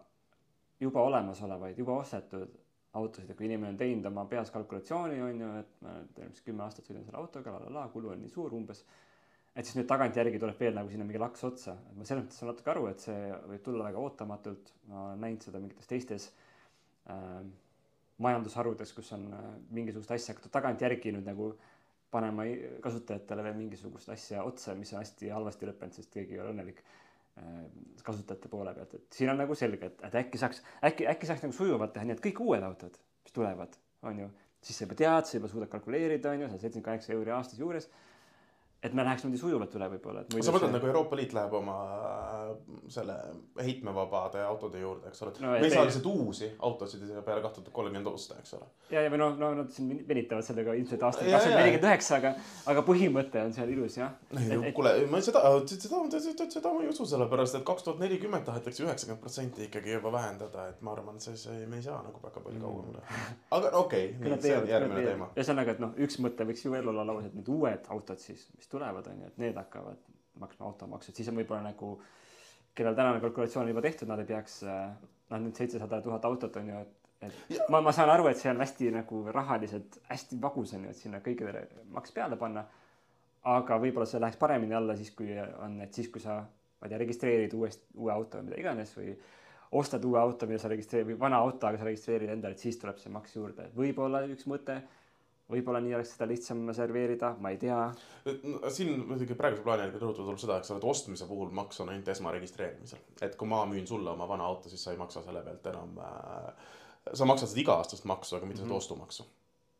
juba olemasolevaid, juba ostetud autosid, et kui inimene on teinud oma peas kalkulatsiooni, on ju, et ma teen vist kümme aastat sõidan selle autoga, la la la, kulu on nii suur umbes. et siis nüüd tagantjärgi tuleb veel nagu sinna mingi laks otsa, et ma selles mõttes saan natuke aru, et see võib tulla väga ootamatult, ma olen näinud seda mingites teistes äh, majandusharudes, kus on äh, mingisugust asja hakatud tagantjärgi nüüd nagu panema kasutajatele veel mingisugust asja otsa, mis on hästi halvasti lõppenud, sest keegi ei ole õnnelik kasutajate poole pealt, et siin on nagu selge, et, et äkki saaks, äkki, äkki saaks nagu sujuvalt teha nii, et kõik uued autod, mis tulevad, on ju, siis sa juba tead, sa juba suudad kalkuleerida, on ju, seal seitsekümmend kaheksa euri aastas juures et me läheks niimoodi sujuvalt üle võib-olla. sa mõtled see... nagu Euroopa Liit läheb oma äh, selle heitmevabade autode juurde, eks ole no,. me ei saa lihtsalt uusi autosid peale kaht tuhat kolmkümmend osta, eks ole. ja, ja või noh, no nad siin venitavad sellega ilmselt aastani kakskümmend nelikümmend üheksa, aga, aga põhimõte on seal ilus jah. kuule, ma seda, seda, seda, seda ma ei usu, sellepärast et kaks tuhat nelikümmend tahetakse üheksakümmend protsenti ikkagi juba vähendada, et ma arvan, see, see, me ei saa nagu väga palju kauem üle. aga okei okay,, see on järgmine teema. ühesõnaga, et noh, üks mõte võiks ju veel olla lauas, et need uued autod siis, mis mis tulevad, on ju, et need hakkavad maksma automaksu, et siis on võib-olla nagu, kellel tänane kalkulatsioon juba tehtud, nad ei peaks, noh, nüüd seitsesada tuhat autot on ju, et et ja. ma, ma saan aru, et see on hästi nagu rahaliselt hästi vagus on ju, et sinna kõikidele maks peale panna. aga võib-olla see läheks paremini alla siis, kui on, et siis, kui sa, ma ei tea, registreerid uuest, uue auto või mida iganes või ostad uue auto, mida sa registreerid või vana auto, aga sa registreerid endale, et siis tuleb see maks juurde. võib-olla üks mõte, võib-olla nii oleks seda lihtsam serveerida, ma ei tea. No, siin muidugi praeguse plaani järgi rõhutada tuleb seda, eks ole, et ostmise puhul maks on ainult esmaregistreerimisel. et kui ma müün sulle oma vana auto, siis sa ei maksa selle pealt enam äh,, sa maksad seda iga-aastast maksu, aga mitte mm -hmm. seda ostumaksu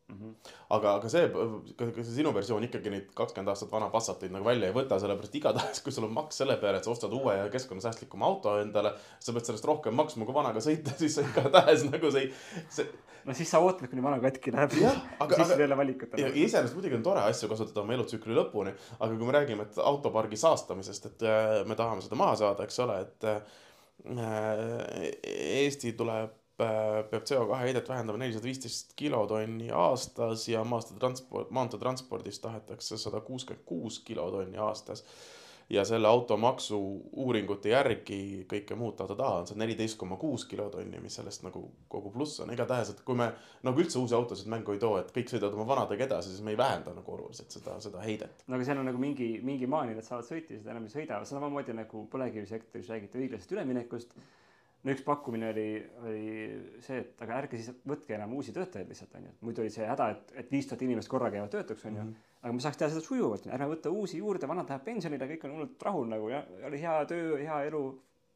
Mm -hmm. aga, aga see, ka see sinu versioon ikkagi neid kakskümmend aastat vana Passatit nagu välja ei võta, sellepärast igatahes, kui sul on maks selle peale, et sa ostad uue ja keskkonnasäästlikuma auto endale, sa pead sellest rohkem maksma kui vanaga sõita, siis sa igatahes nagu see, see. no siis sa ootad, kuni vana katki läheb. ei ole valikut. ja iseenesest muidugi on tore asju kasutada oma elutsükli lõpuni, aga kui me räägime, et autopargi saastamisest, et äh, me tahame seda maha saada, eks ole, et äh, Eesti tuleb peab CO2 heidet vähendama nelisada viisteist kilotonni aastas ja maanteetransport, maanteetranspordis tahetakse sada kuuskümmend kuus kilotonni aastas. ja selle automaksu uuringute järgi kõike muud taha-taha on see neliteist koma kuus kilotonni, mis sellest nagu kogu pluss on, igatahes, et kui me nagu üldse uusi autosid mängu ei too, et kõik sõidavad oma vanadega edasi, siis me ei vähenda nagu oluliselt seda, seda heidet. no aga seal on nagu mingi, mingi maani nad saavad sõita seda enam ei sõida, samamoodi nagu põlevkivisektoris räägiti õiglasest üleminekust no üks pakkumine oli, oli see, et aga ärge siis võtke enam uusi töötajaid lihtsalt onju, muidu oli see häda, et, et viis tuhat inimest korraga jäävad töötuks onju mm. -hmm. aga me saaks teha seda sujuvalt, ärme võta uusi juurde, vanad lähevad pensionile, kõik on hullult rahul nagu ja oli hea töö, hea elu,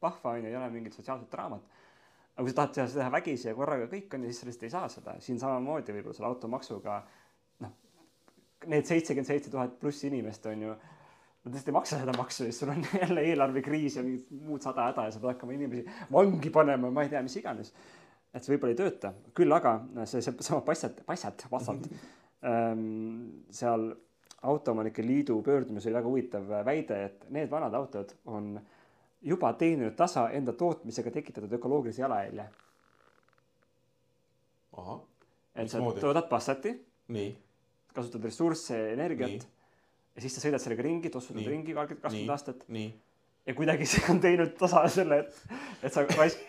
vahva onju, ei ole mingit sotsiaalset draamat. aga kui sa tahad teha seda vägisi ja korraga kõik on ja siis lihtsalt ei saa seda, siin samamoodi võib-olla selle automaksuga noh, need seitsekümmend seitse tuhat pluss inimest on nad lihtsalt ei maksa seda maksu ja siis sul on jälle eelarvekriis ja mingid muud sada häda ja sa pead hakkama inimesi vangi panema, ma ei tea, mis iganes. et see võib-olla ei tööta, küll aga see, seesama Passat, Passat, Passat ähm, seal Autoomanike Liidu pöördumises oli väga huvitav väide, et need vanad autod on juba teeninud tasa enda tootmisega tekitatud ökoloogilise jalajälje. et sa toodad Passati. kasutad ressursse, energiat ja siis sa sõidad sellega ringi, tossutad ringi kakskümmend aastat. ja kuidagi see on teinud tasa selle, et, et sa raisk-,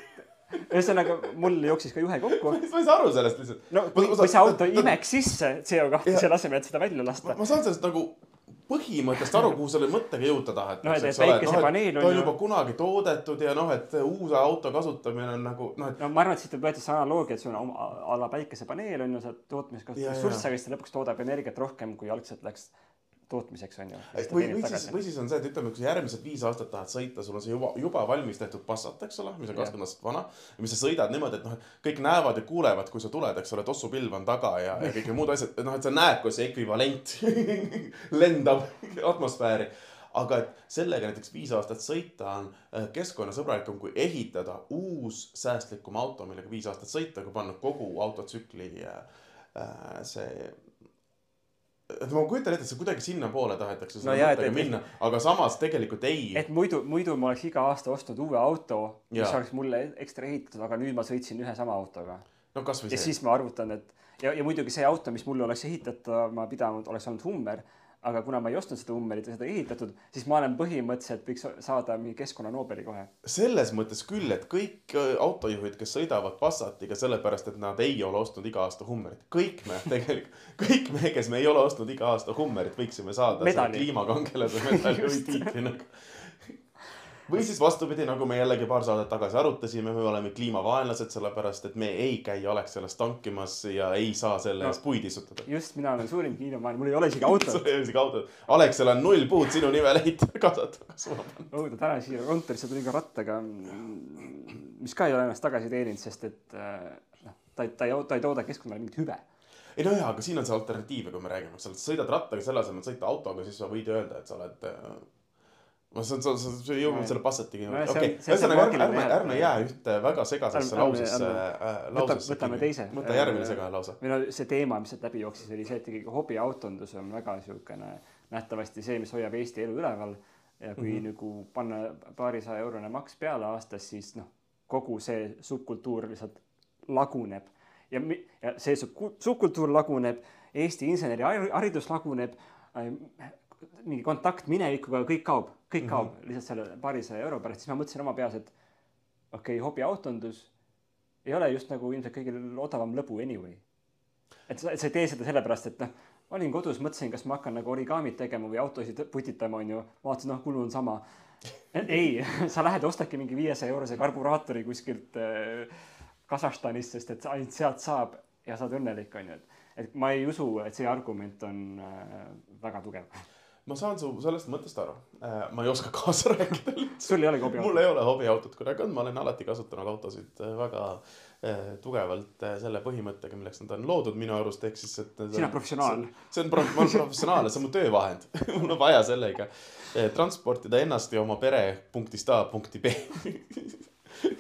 ühesõnaga mul jooksis ka juhe kokku. ma ei saa aru sellest lihtsalt. no kui, kui see auto imeks sisse CO2 selle asemel, et seda välja lasta. ma saan sellest nagu põhimõttest aru, kuhu selle mõttega jõuda tahetakse. noh, et, et päikesepaneel no, on ta on juba kunagi toodetud ja noh, et uue auto kasutamine on nagu noh, et. no ma arvan, et siit võeti see analoogia, et sul on a la päikesepaneel on ju, sa tootmises kasutad ressursse, aga siis ta lõpuks toodab energiat rohkem, kui algselt läks tootmiseks on ju. või, või siis, või siis on see, et ütleme, kui sa järgmised viis aastat tahad sõita, sul on see juba, juba valmis tehtud Passat, eks ole, mis on kakskümmend aastat vana. ja mis sa sõidad niimoodi, et noh, et kõik näevad ja kuulevad, kui sa tuled, eks ole, tossupilv on taga ja, ja kõik muud asjad, noh, et sa näed, kui see ekvivalent lendab atmosfääri aga et sellega näiteks viis aastat sõita on äh, keskkonnasõbralikum kui ehitada uus säästlikum auto, millega viis aastat sõita, kui panna kogu autotsükli äh, see et ma kujutan ette, et see kuidagi sinnapoole tahetakse no jah, et, minna, aga samas tegelikult ei. et muidu, muidu ma oleks iga aasta ostnud uue auto, mis oleks mulle ekstra ehitatud, aga nüüd ma sõitsin ühe sama autoga. no kasvõi see. ja siis ma arvutan, et ja, ja muidugi see auto, mis mulle oleks ehitatama pidanud, oleks olnud Hummer aga kuna ma ei ostnud seda Hummerit ja seda ehitatud, siis ma olen põhimõtteliselt võiks saada mingi keskkonna Nobeli kohe. selles mõttes küll, et kõik äh, autojuhid, kes sõidavad Passatiga sellepärast, et nad ei ole ostnud iga aasta Hummerit, kõik me tegelikult, kõik me, kes me ei ole ostnud iga aasta Hummerit, võiksime saada kliimakangelase medali. või tiitli nagu või siis vastupidi, nagu me jällegi paar saadet tagasi arutasime, me oleme kliimavaenlased, sellepärast et me ei käi Alexelast tankimas ja ei saa selle eest no, puid istutada. just, mina olen suurim kliimavaenlane, mul ei ole isegi autot sul ei ole isegi autot. Alexel on null puud sinu nimel ehitada, kaasata, kas ma panen. õudne, täna siia kontorisse tulin ka rattaga, mis ka ei ole ennast tagasi teeninud, sest et äh, noh, ta ei, ta ei, ta ei tooda keskkonnale mingit hüve ei no jaa, aga siin on see alternatiiv, kui me räägime, sa sõidad rattaga selle asemel, sõita autoga, siis sa võid öelda, et sa oled äh, ma saan, sa, sa, sa jõuad selle okei, ühesõnaga ärme, ärme, ärme jää ühte väga segasesse lausesse äh,, lausesse. võtame teise. võta järgmine segane lause. või no see teema, mis sealt läbi jooksis, oli see, et ikkagi hobiautondus on väga niisugune nähtavasti see, mis hoiab Eesti elu üleval. ja kui mm -hmm. nagu panna paarisaja eurone maks peale aastas, siis noh, kogu see subkultuur lihtsalt laguneb ja, ja see subkultuur laguneb, Eesti inseneriharidus laguneb mingi kontakt minevikuga, kõik kaob, kõik kaob mm -hmm. lihtsalt selle paarisaja euro pärast, siis ma mõtlesin oma peas, et okei okay,, hobiautondus ei ole just nagu ilmselt kõige odavam lõbu anyway. et sa, sa ei tee seda sellepärast, et noh, olin kodus, mõtlesin, kas ma hakkan nagu origaamit tegema või autosid putitama, onju. vaatasin, noh, kulu on sama. ei, sa lähed ostadki mingi viiesaja eurose karburaatori kuskilt äh, Kasahstanist, sest et ainult sealt saab ja sa oled õnnelik, onju. et, et ma ei usu, et see argument on äh, väga tugev. ma saan su sellest mõttest aru. ma ei oska kaasa rääkida sul ei olegi hobi mul ei ole hobiautot kunagi olnud, ma olen alati kasutanud autosid äh, väga äh, tugevalt äh, selle põhimõttega, milleks nad on loodud minu arust, ehk siis, et. Sina oled professionaal.. see on, ma olen professionaal ja see on mu töövahend. mul on vaja sellega transportida ennast ja oma pere punktist A punkti B.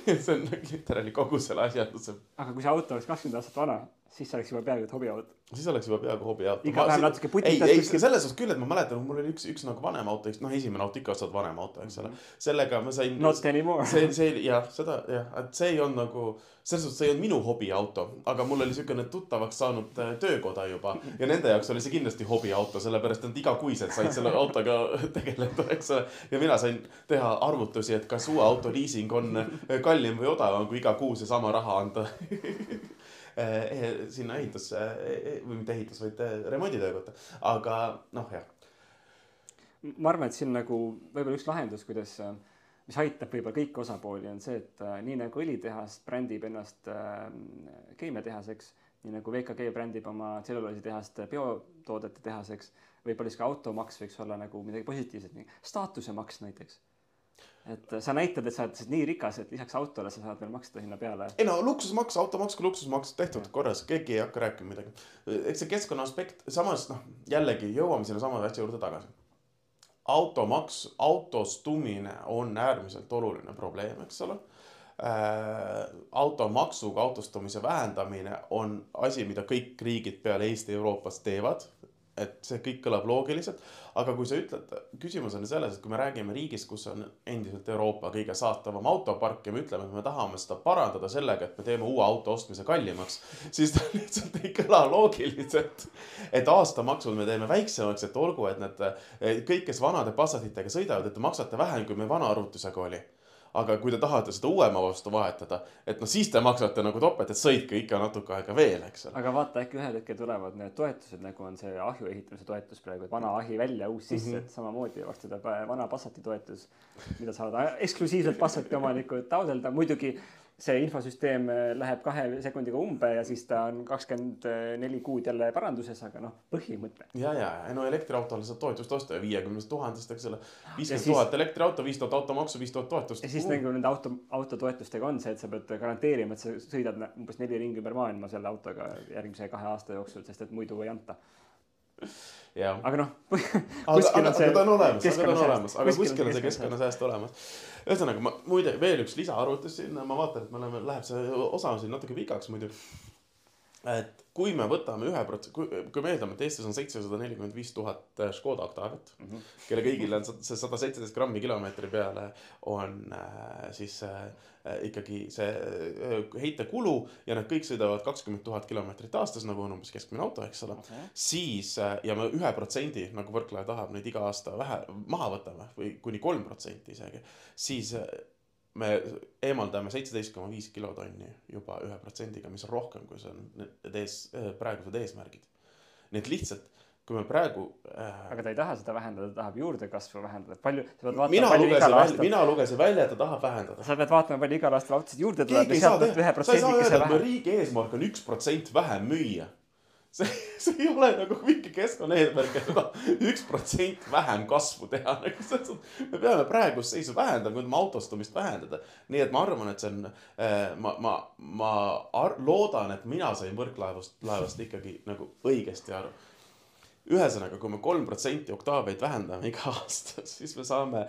see on nagu literaali kogu selle asjanduse, aga kui see auto oleks kakskümmend aastat vana, siis oleks juba peaaegu et hobiauto. siis oleks juba peaaegu hobiauto. Iga päev natuke ei, putitad ei kuskil- selles suhtes küll, et ma mäletan, mul oli üks, üks nagu vanem auto, noh, esimene auto ikka ostad vanem auto, eks ole. sellega ma sain. Not anymore. see, see jah, seda jah, et see ei olnud nagu, selles suhtes see ei olnud minu hobiauto, aga mul oli siukene tuttavaks saanud äh, töökoda juba ja nende jaoks oli see kindlasti hobiauto, sellepärast et igakuiselt said selle autoga tegeleda, eks ole. ja mina sain teha arvutusi, et kas uue auto liising on äh, kallim või odavam, kui iga kuu seesama raha anda sinna ehitus või mitte ehitus, vaid eh, remonditöökotta, aga noh, jah. ma arvan, et siin nagu võib-olla üks lahendus, kuidas, mis aitab võib-olla kõiki osapooli, on see, et nii nagu õlitehas brändib ennast keemiatehaseks, nii nagu VKG brändib oma tselluloositehast biotoodete tehaseks, võib-olla siis ka automaks võiks olla nagu midagi positiivset, staatuse maks näiteks. Et sa näitad, et sa oled nii rikas, et lisaks autole sa saad veel maksta sinna peale. ei no luksusmaks, automaks kui luksusmaks tehtud korras, keegi ei hakka rääkima midagi. eks see keskkonna aspekt, samas noh, jällegi jõuame selle sama asja juurde tagasi. automaks, autostumine on äärmiselt oluline probleem, eks ole äh,. automaksuga autostumise vähendamine on asi, mida kõik riigid peale Eesti Euroopas teevad et see kõik kõlab loogiliselt, aga kui sa ütled, küsimus on selles, et kui me räägime riigist, kus on endiselt Euroopa kõige saastavam autopark ja me ütleme, et me tahame seda parandada sellega, et me teeme uue auto ostmise kallimaks, siis ta lihtsalt ei kõla loogiliselt. et aastamaksud me teeme väiksemaks, et olgu, et need kõik, kes vanade Passatitega sõidavad, et te maksate vähem, kui meil vana arvutusega oli aga kui te tahate seda uuema vastu vahetada, et noh, siis te maksate nagu topelt, et sõitke ikka natuke aega veel, eks ole. aga vaata, äkki ühel hetkel tulevad need toetused, nagu on see ahju ehitamise toetus praegu, et vana ahi välja, uus sisse mm. -hmm. et samamoodi varsti tuleb vana Passati toetus, mida saavad eksklusiivselt Passati omanikud taotleda, muidugi see infosüsteem äh, läheb kahe sekundiga umbe ja siis ta on kakskümmend neli kuud jälle paranduses, aga noh, põhimõte. ja, ja, ja no elektriautole saad toetust osta ju viiekümnest tuhandest, eks ole. viiskümmend tuhat elektriauto, viis tuhat automaksu, viis tuhat toetust ja. siis nagu nende auto, autotoetustega on see, et sa pead garanteerima, et sa sõidad umbes neli ringi ümber maailma selle autoga järgmise kahe aasta jooksul, sest et muidu ei anta. jah, aga noh, aga, kuskil on see aga ta on olemas, aga ta on keskkonnasääst. olemas, aga Kuskil on see keskkonnasääst olemas. ühesõnaga, ma muide veel üks lisaarvutus sinna, ma vaatan, et me oleme, läheb see osa siin natuke pikaks muidu. et kui me võtame ühe prots-, kui, kui me eeldame, et Eestis on seitsesada nelikümmend viis tuhat Škoda Octaviat mm. -hmm. kelle kõigil on see sada seitseteist grammi kilomeetri peale on äh, siis äh, ikkagi see äh, heitekulu ja nad kõik sõidavad kakskümmend tuhat kilomeetrit aastas, nagu on umbes keskmine auto, eks ole siis äh, ja me ühe protsendi nagu Võrklaev tahab neid iga aasta vähe maha võtame või kuni kolm protsenti isegi, siis äh, me eemaldame seitseteist koma viis kilotonni juba ühe protsendiga, mis on rohkem, kui see on need ees, praegused eesmärgid. nii et lihtsalt, kui me praegu äh, aga ta ei taha seda vähendada, ta tahab juurdekasvu vähendada, palju, mina lugesin välja, mina lugesin välja, et ta tahab vähendada. sa pead vaatama, palju igal aastal autosid juurde tuleb sa ei saa öelda, et riigi eesmärk on üks protsent vähem müüa. See, see ei ole nagu mingi keskkonnaeesmärk, et üks protsent vähem kasvu teha, nagu selles suhtes. me peame praegust seisu vähendama, kui me autostumist vähendada. nii et ma arvan, et see on, ma, ma, ma ar- loodan, et mina sain Võrklaevast, laevast ikkagi nagu õigesti aru ühesõnaga, kui me kolm protsenti oktaaveid vähendame iga aasta, siis me saame,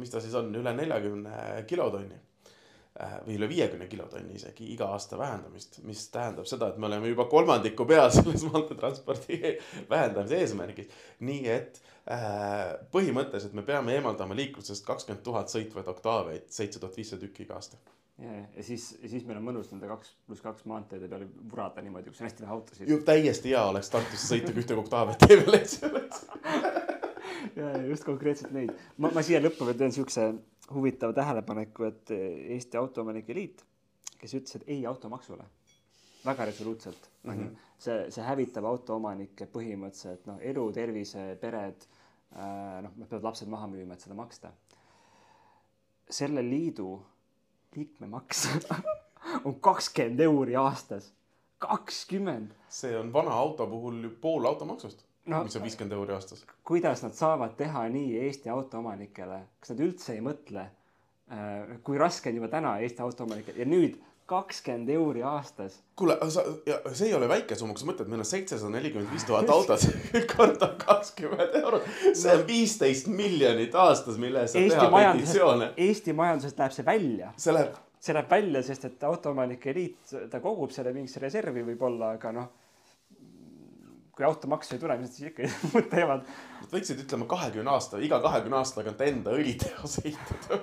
mis ta siis on, üle neljakümne kilotonni äh, või üle viiekümne kilotonni isegi iga aasta vähendamist, mis tähendab seda, et me oleme juba kolmandiku peal selles maanteetranspordi vähendamise eesmärgis. nii et äh, põhimõtteliselt me peame eemaldama liiklusest kakskümmend tuhat sõitvaid oktaaveid, seitse tuhat viissada tükki iga aasta. ja, ja siis, siis meil on mõnus nende kaks pluss kaks maanteede peale vurada niimoodi, kus on hästi vähe autosid. täiesti hea oleks Tartusse sõita, kui ühte oktaavi tee peal ei oleks. ja, ja just konkreetselt neid. ma, ma siia lõppu veel teen siukse huvitava tähelepaneku, et Eesti Autoomanike Liit, kes ütles, et ei automaksule. väga resoluutselt mm. -hmm. see, see hävitab autoomanikke põhimõtteliselt noh, elu, tervise, pered äh,, noh, nad peavad lapsed maha müüma, et seda maksta. selle liidu liikmemaks on kakskümmend euri aastas, kakskümmend. see on vana auto puhul pool automaksust No, mis on viiskümmend euri aastas. kuidas nad saavad teha nii Eesti autoomanikele, kas nad üldse ei mõtle, kui raske on juba täna Eesti autoomanikel ja nüüd kakskümmend euri aastas. kuule, sa, see ei ole väike summa, kui sa mõtled, meil on seitsesada nelikümmend viis tuhat autot korda kakskümmend eurot. see on viisteist miljonit aastas, mille eest saab teha petitsioone. Eesti majandusest läheb see välja. see läheb. see läheb välja, sest et autoomanike liit, ta kogub selle mingisse reservi võib-olla, aga noh kui automaksu ei tule, mis nad siis ikka muud teevad? Nad võiksid, ütleme, kahekümne aasta, iga kahekümne aasta tagant enda õlitehase ehitada.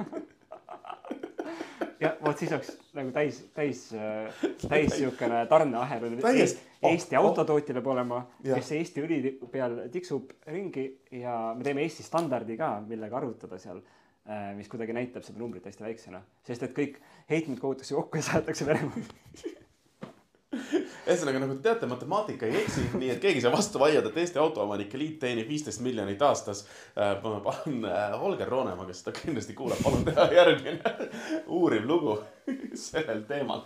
Jah, vot siis oleks nagu täis, täis, täis niisugune tarneahel. Eesti, Eesti oh, autotootja peab olema, kes Eesti õli peal tiksub ringi ja me teeme Eesti standardi ka, millega arvutada seal, mis kuidagi näitab seda numbrit hästi väiksena, sest et kõik heitmed kogutakse kokku ja saadetakse Venemaale ühesõnaga nagu te teate, matemaatika ei eksi, nii et keegi ei saa vastu vaielda, et Eesti Autoomanike Liit teenib viisteist miljonit aastas. Äh, ma palun äh, Holger Roonemaa, kes seda kindlasti kuulab, palun teha järgmine uuriv lugu sellel teemal.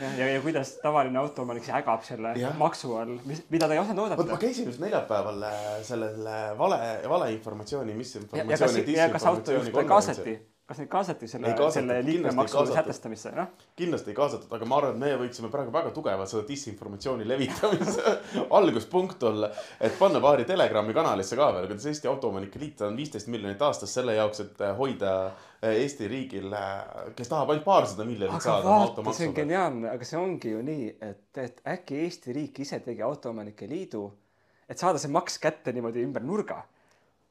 jah, ja, ja kuidas tavaline autoomanik siis ägab selle ja. maksu all, mis, mida ta ei osanud oodata. vot ma käisin just neljapäeval äh, sellel vale, valeinformatsiooni, mis informatsiooni. ja kas, ja kas autojuht kaasati? Kas neid kaasati selle, selle liikmemaksu sätestamisse, noh? kindlasti ei kaasatud, aga ma arvan, et meie võiksime praegu väga tugevalt seda disinformatsiooni levitamise alguspunkt olla. et panna paari Telegrami kanalisse ka veel, kuidas Eesti Autoomanike Liit on viisteist miljonit aastas selle jaoks, et hoida eh, Eesti riigil, eh, kes tahab ainult paarsada miljonit saada oma automaksuga. see on geniaalne, aga see ongi ju nii, et, et äkki Eesti riik ise tegi Autoomanike Liidu, et saada see maks kätte niimoodi ümber nurga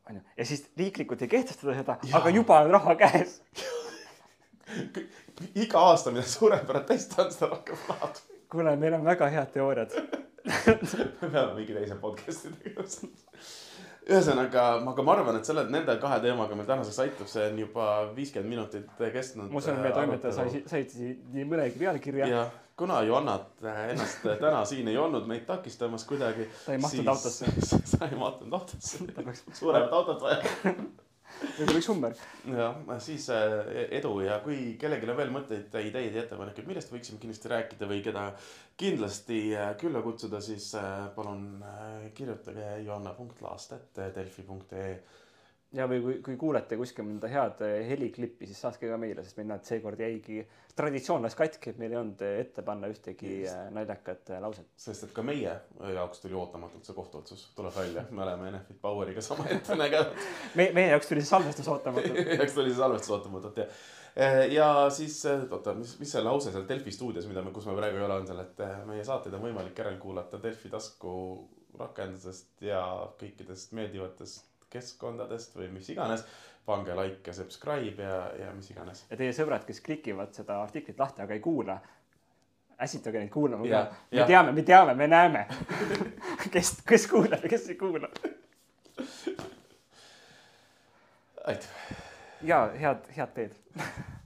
onju, ja siis riiklikult ei kehtestada seda, aga juba on raha käes. Iga aasta, mida suurem protest on, seda rohkem raha. Tuleb. kuule, meil on väga head teooriad. Me peame mingi teise podcast'i tegema. Ühesõnaga, aga ma arvan, et selle, nende kahe teemaga meil tänaseks aitab, see on juba viiskümmend minutit kestnud. ma usun, et meie äh, toimetaja sai, sai nii mõnegi pealkirja. Kuna Johannat äh, ennast äh, täna siin ei olnud meid takistamas kuidagi. ta ei mahtunud autosse. sa ei mahtunud autosse. suuremat autot vaja võib-olla üks hummer. jah, siis edu ja kui kellelgi on veel mõtteid, ideid ja ettepanekuid, millest võiksime kindlasti rääkida või keda kindlasti äh, külla kutsuda, siis äh, palun äh, kirjutage joanna.laastet.delfi.ee ja või kui, kui kuulete kuskil mõnda head heliklippi, siis saatke ka meile, sest meil näed, seekord jäigi, traditsioon läks katki, et meil ei olnud ette panna ühtegi Just. naljakat lauset. sest et ka meie jaoks tuli ootamatult see kohtuotsus, tuleb välja, me oleme Enefit Poweriga sama ette nägenud me, meie jaoks tuli see salvestus ootamatult meie jaoks tuli see salvestus ootamatult, jah Eh, ja siis, eh, oota, mis, mis see lause seal Delfi stuudios, mida me, kus me praegu ei ole, on seal, et eh, meie saateid on võimalik järelkuulata Delfi tasku rakendusest ja kõikidest meeldivatest keskkondadest või mis iganes. pange like ja subscribe ja, ja mis iganes. ja teie sõbrad, kes klikivad seda artiklit lahti, aga ei kuula, ässitage neid kuulama ka. me ja. teame, me teame, me näeme kes, kes kuulab ja kes ei kuula aitäh. ja head, head teed